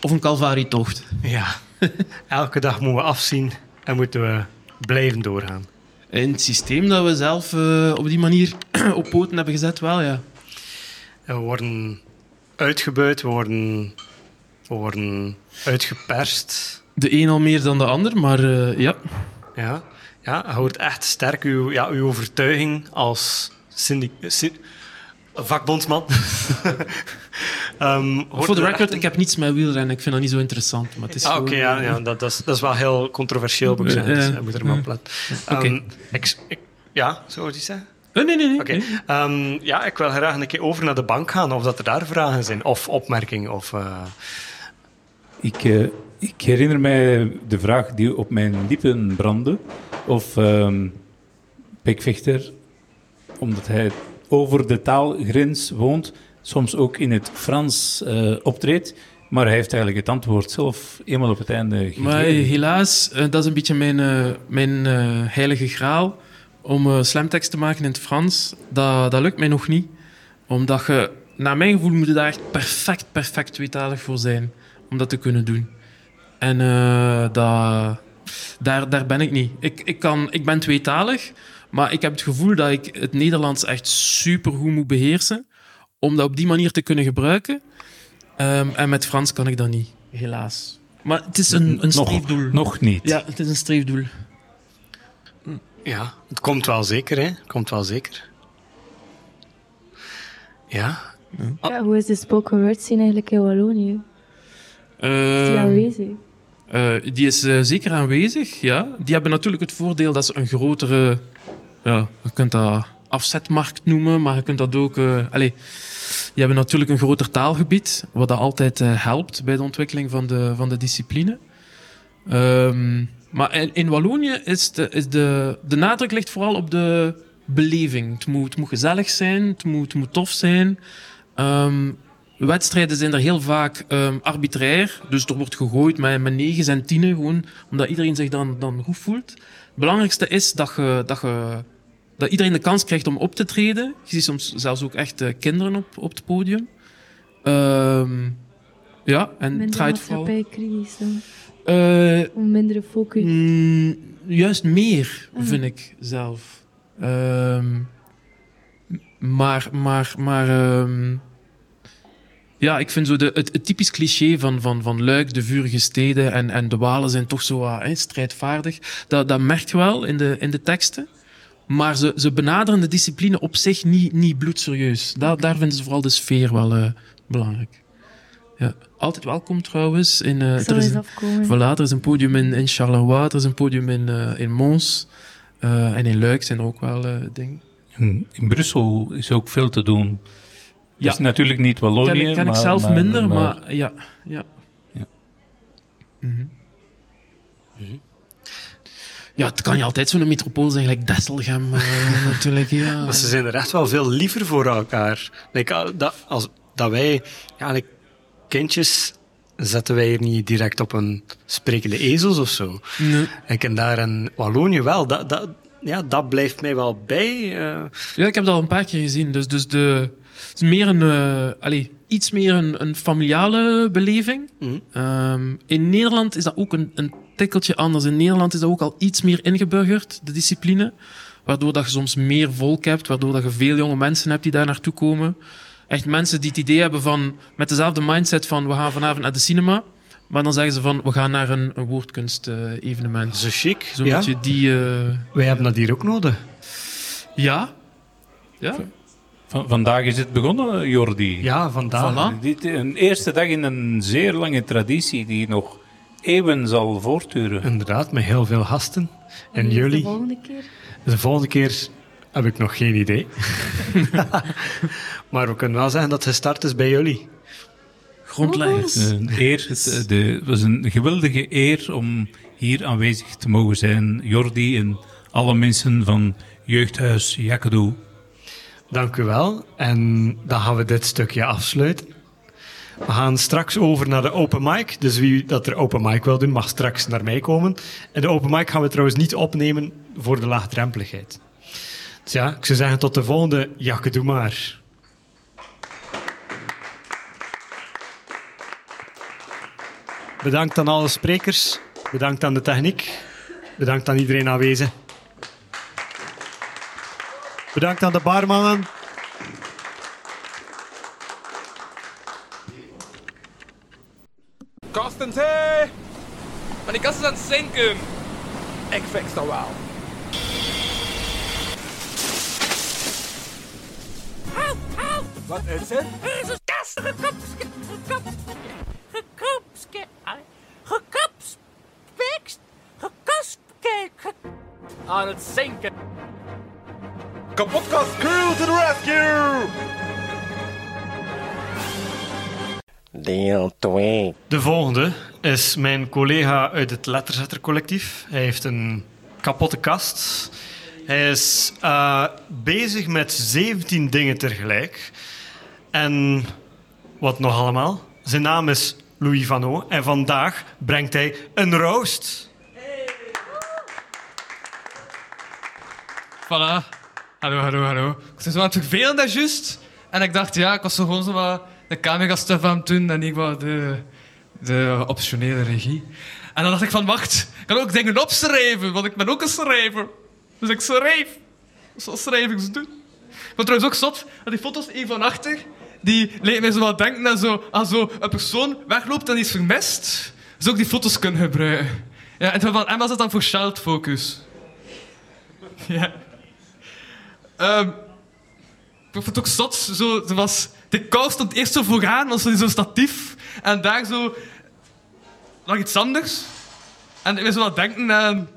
Of een Calvarietocht. Ja, <laughs> elke dag moeten we afzien en moeten we blijven doorgaan. In het systeem dat we zelf eh, op die manier <clears throat> op poten hebben gezet, wel ja. We worden uitgebuit, we worden, we worden uitgeperst. De een al meer dan de ander, maar eh, ja. Ja, ja je hoort echt sterk uw, ja, uw overtuiging als syndic, sy- vakbondsman. <laughs> Ehm, Voor de record, echt ik heb niets met wielrennen. Ik vind dat niet zo interessant. Maar het is Ah, Oké, ja, ja dat, dat, is, dat is wel heel controversieel, moet ik zeggen. Dus Eh, ik moet er maar op letten. Oké. Ehm, ik, ik, ja, zou je die zeggen? Eh, nee, nee, nee. Oké. nee. Ehm, ja, ik wil graag een keer over naar de bank gaan, of dat er daar vragen zijn, of opmerkingen. Of, eh, Ik, eh, ik herinner mij de vraag die op mijn lippen brandde. Of ehm Pikvechter, omdat hij over de taalgrens woont, soms ook in het Frans eh, optreedt. Maar hij heeft eigenlijk het antwoord zelf eenmaal op het einde gegeven. Maar helaas, eh, dat is een beetje mijn, eh, mijn heilige graal. Om slamtekst te maken in het Frans, dat, dat lukt mij nog niet. Omdat je, naar mijn gevoel, moet je daar echt perfect, perfect tweetalig voor zijn. Om dat te kunnen doen. En dat, daar, daar ben ik niet. Ik, ik, kan, ik ben tweetalig, maar ik heb het gevoel dat ik het Nederlands echt supergoed moet beheersen. Om dat op die manier te kunnen gebruiken. Ehm, en met Frans kan ik dat niet, helaas. Maar het is een, een nog, streefdoel. nog niet. Ja, het is een streefdoel. ja, het komt wel zeker, hè. Het komt wel zeker. Ja, Ja, hoe is de spoken word scene eigenlijk in Wallonië? Is die Ehm, aanwezig? eh, die is eh, zeker aanwezig, ja. Die hebben natuurlijk het voordeel dat ze een grotere... Ja, je kunt dat afzetmarkt noemen, maar je kunt dat ook... eh allez, die hebben natuurlijk een groter taalgebied, wat dat altijd eh, helpt bij de ontwikkeling van de, van de discipline. Ehm, maar in, in Wallonië is, de, is de, de nadruk ligt vooral op de beleving. Het moet, het moet gezellig zijn, het moet, het moet tof zijn. Ehm, wedstrijden zijn er heel vaak ehm, arbitrair. Dus er wordt gegooid met, met negens en tienen, gewoon omdat iedereen zich dan, dan goed voelt. Het belangrijkste is dat, je, dat, je, dat iedereen de kans krijgt om op te treden. Je ziet soms zelfs ook echt kinderen op, op het podium. Ehm, ja, en Minder draait vooral... Eh, Om mindere focus. Mm, juist meer, Ah. vind ik zelf. Ehm, maar, maar, maar... ehm, ja, ik vind zo de, het, het typisch cliché van, van, van Luik, de vurige steden en, en de Walen zijn toch zo wat, hè, strijdvaardig. Dat, dat merk je wel in de, in de teksten. Maar ze, ze benaderen de discipline op zich niet, niet bloedserieus. Daar, daar vinden ze vooral de sfeer wel eh, belangrijk. Ja. Altijd welkom trouwens. In, eh, Ik zal er is een- afkomen. Voilà, er is een podium in, in Charleroi, er is een podium in, eh, in Mons. eh, en in Luik zijn er ook wel eh, dingen. In, in Brussel is ook veel te doen. Ja. is natuurlijk niet Wallonië. ken ik, ken ik maar- zelf maar- minder, maar, maar- ja. Ja. Ja. Mhm. Ja, het kan je altijd zo'n metropool zijn, gelijk Desselgem eh, <laughs> natuurlijk. Ja. Maar ze zijn er echt wel veel liever voor elkaar. Like, ah, dat, als, dat wij, ja, like, kindjes, zetten wij hier niet direct op een sprekende ezels of zo. Nee. Ik en daar in Wallonië wel. Dat, dat, ja, dat blijft mij wel bij. eh. Ja, ik heb dat al een paar keer gezien. Dus, dus de, het is meer een, eh, allee, iets meer een, een familiale beleving. Mhm. Ehm, in Nederland is dat ook een, een tikkeltje anders. In Nederland is dat ook al iets meer ingeburgerd, de discipline. Waardoor dat je soms meer volk hebt, waardoor dat je veel jonge mensen hebt die daar naartoe komen. Echt mensen die het idee hebben van, met dezelfde mindset van we gaan vanavond naar de cinema. Maar dan zeggen ze van, we gaan naar een, een woordkunst-evenement. Zo chic. Zo'n ja. beetje die... eh, Wij hebben dat hier ook nodig. ja. Ja. Van- vandaag is het begonnen, Jordi. Ja, vandaag. Voilà. Dit, een eerste dag in een zeer lange traditie die nog eeuwen zal voortduren. Inderdaad, met heel veel gasten. En jullie? De volgende keer. De volgende keer heb ik nog geen idee. <laughs> maar we kunnen wel zeggen dat het gestart is bij jullie. Grondleggers. Een eer, het, de, was een geweldige eer om hier aanwezig te mogen zijn. Jordi en alle mensen van Jeugdhuis Jakadu. Dank u wel. En dan gaan we dit stukje afsluiten. We gaan straks over naar de open mic. Dus wie dat er open mic wil doen, mag straks naar mij komen. En de open mic gaan we trouwens niet opnemen voor de laagdrempeligheid. Dus ja, ik zou zeggen tot de volgende. Jakke, doe maar. Bedankt aan alle sprekers. Bedankt aan de techniek. Bedankt aan iedereen aanwezig. Bedankt aan de barmannen. Kastens, hé! Maar die kast is aan het zinken. Ik fix dat wel. Wat is het? Er is een kast gekapske, gekap, gekapske, gekapspekst, gekaspke, ge- aan het zinken. Kapotkast crew to the rescue! Deel 2. De volgende is mijn collega uit het Letterzettercollectief. Hij heeft een kapotte kast. Hij is eh, bezig met 17 dingen tegelijk. En wat nog allemaal? Zijn naam is Louis Vano en vandaag brengt hij een roost. Voilà. Hallo, hallo, hallo. Ik was zo aan het vervelen, dat juist. En ik dacht, ja, ik was zo gewoon zo wat de camera-stuff aan het doen en ik was de, de optionele regie. En dan dacht ik van, wacht, ik kan ook dingen opschrijven, want ik ben ook een schrijver. Dus ik schrijf. Zo schrijf ik ze doen. Vond trouwens ook zot, dat die foto's één van achter, die leek mij zo wat denken aan zo, aan zo een persoon wegloopt en iets vermist. Dus ook die foto's kunnen gebruiken. Ja, en van Emma zat dan voor child focus. Ja. Ehm, ik vond het ook zot. Zo, er was, de kou stond eerst zo vooraan, was in zo'n statief. En daar zo lag iets anders. En ik zo wat denken aan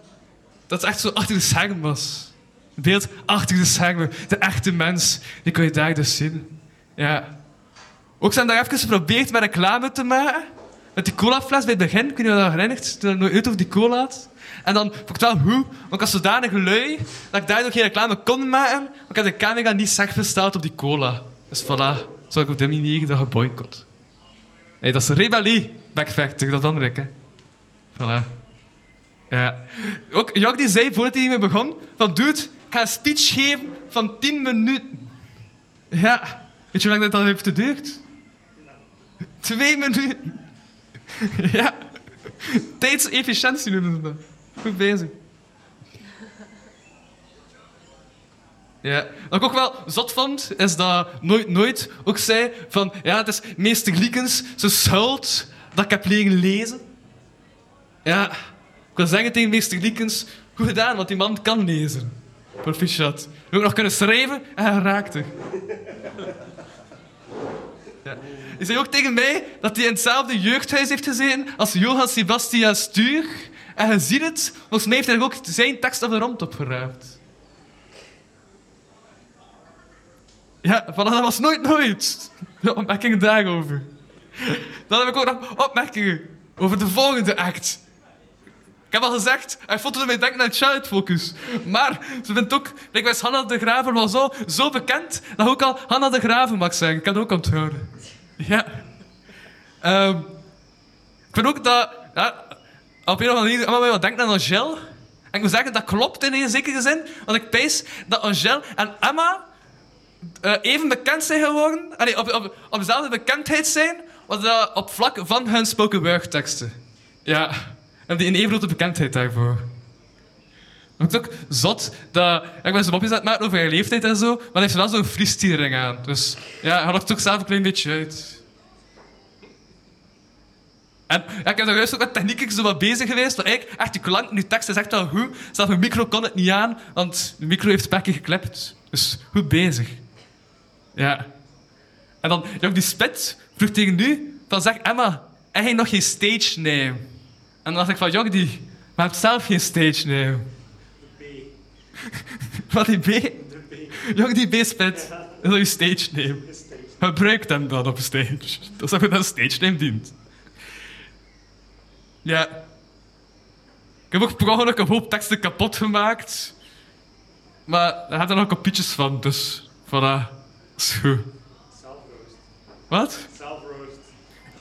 dat het echt zo achter de scherm was. Het beeld achter de schermen. De echte mens. Die kon je daar dus zien. Ja. Ook zijn daar even geprobeerd met reclame te maken. Met die colafles bij het begin, of je dat herinnert, toen nooit uit over die cola had. En dan vond het wel hoe, want ik was zodanig lui dat ik daardoor geen reclame kon maken, maar ik had de camera niet zeg besteld op die cola. Dus voilà, zo heb ik op die manier dat geboycott. Hey, dat is rebellie, backfactor, dat andere, hè. Voilà. Ja. Ook Jok die zei voordat hij hiermee begon, van dude, ik ga een speech geven van 10 minuten. Ja. Weet je hoe lang dat dan heeft geduurd? Twee minuten. <laughs> Ja. Tijdsefficiëntie noemen ze dat. Goed bezig. Ja. Wat ik ook wel zot vond, is dat Nooit Nooit ook zei van... Ja, het is meester Liekens, ze schuld dat ik heb leren lezen. Ja. Ik wil zeggen tegen meester Liekens... Goed gedaan, want die man kan lezen. Proficiat. Je ook nog kunnen schrijven en hij raakt er. Ja. Hij zei ook tegen mij dat hij in hetzelfde jeugdhuis heeft gezeten als Johann Sebastian Stuur. En je ziet het, volgens mij heeft hij ook zijn tekst op de rond opgeruimd. Ja, van dat was nooit nooit. De opmerkingen daarover. Dan heb ik ook nog opmerkingen over de volgende act. Ik heb al gezegd, hij vond mij denken aan Child Focus. Maar ze vindt ook, ik Hanna de Graven was zo, zo bekend dat ook al Hanna de Graven mag zeggen. Ik kan het ook onthouden. Ja. Ehm, ik vind ook dat, ja, op een of andere wat denken aan Angel. En ik moet zeggen, dat klopt in een zekere zin. Want ik pees dat Angel en Emma eh, even bekend zijn geworden. Allee, op, op, dezelfde bekendheid zijn, wat op vlak van hun spoken word teksten. Ja. En die een even grote bekendheid daarvoor. Maar het ook zot dat... Ik ben zo'n mopjes aan over je leeftijd en zo, maar hij heeft wel zo'n freestyling aan. Dus ja, hij had toch zelf een klein beetje uit. En ik heb daar juist ook met techniek zo wat bezig geweest. Maar eigenlijk, echt, die klank, die tekst is echt wel goed. Zelfs mijn micro kon het niet aan, want de micro heeft spekje geklept. Dus goed bezig. Ja. En dan, ja, die spit vroeg tegen nu, van zeg Emma, heb je nog geen stage name? En dan dacht ik van, jong, die, maar hebt zelf geen stage name. Wat die B? Jong, die B-spit. Dat is je stage name. Gebruik hem dan op stage. Dat is wat een stage name dient. Ja. Ik heb ook per ongeluk een hoop teksten kapot gemaakt. Maar daar had er nog kopietjes van, dus voilà. Zo. Wat?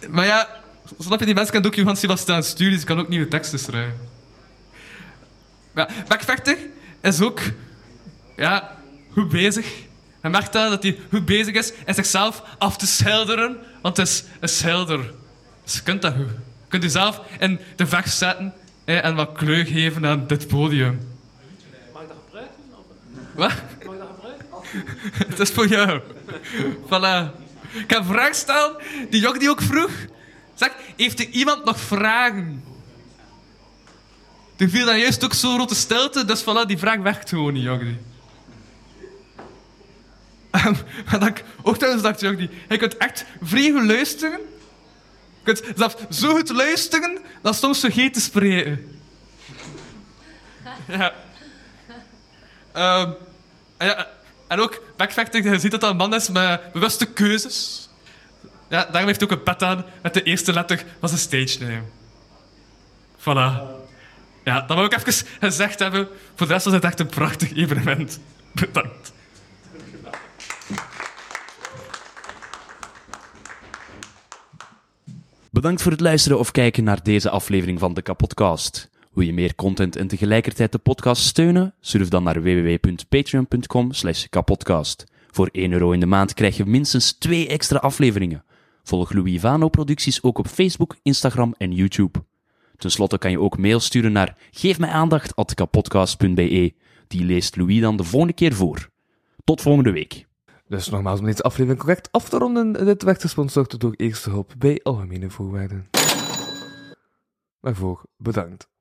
Maar ja, snap je, die mensen kan ook Johan Sebastian sturen, ze kan ook nieuwe teksten schrijven. Ja, Backvechter is ook ja, goed bezig. Hij merkt dat, dat hij goed bezig is en zichzelf af te schilderen, want het is een schilder. Dus je kunt dat goed. Je kunt jezelf in de vecht zetten en wat kleur geven aan dit podium. Mag ik dat gebruiken? Wat? Mag ik dat gebruiken? <laughs> Het is voor jou. Voilà. Ik ga een vraag stellen die Jok die ook vroeg. Zeg, heeft er iemand nog vragen? Er viel dan juist ook zo'n grote stilte, dus voilà, die vraag werkt gewoon niet, Jogdi. Maar <laughs> dat ik ook trouwens dacht, Jogdi, je kunt echt vrij goed luisteren. Je kunt zelfs zo goed luisteren, dat soms vergeet te spreken. <laughs> En, ja. en ook, backfactor, je ziet dat dat een man is met bewuste keuzes. Ja, daarom heeft ook een pet aan met de eerste letter van zijn stage name. Voilà. Ja, dat wil ik even gezegd hebben. Voor de rest was het echt een prachtig evenement. Bedankt. Bedankt voor het luisteren of kijken naar deze aflevering van de Kapodcast. Wil je meer content en tegelijkertijd de podcast steunen? Surf dan naar www.patreon.com slash kapodcast. Voor 1 euro in de maand krijg je minstens 2 extra afleveringen. Volg Louis Vano producties ook op Facebook, Instagram en YouTube. Ten slotte kan je ook mail sturen naar geefmijaandacht.kapodcast.be. Die leest Louis dan de volgende keer voor. Tot volgende week. Dus nogmaals, om deze aflevering correct af te ronden, dit werd gesponsord door Eerste Hulp bij Algemene Voorwaarden. Waarvoor bedankt.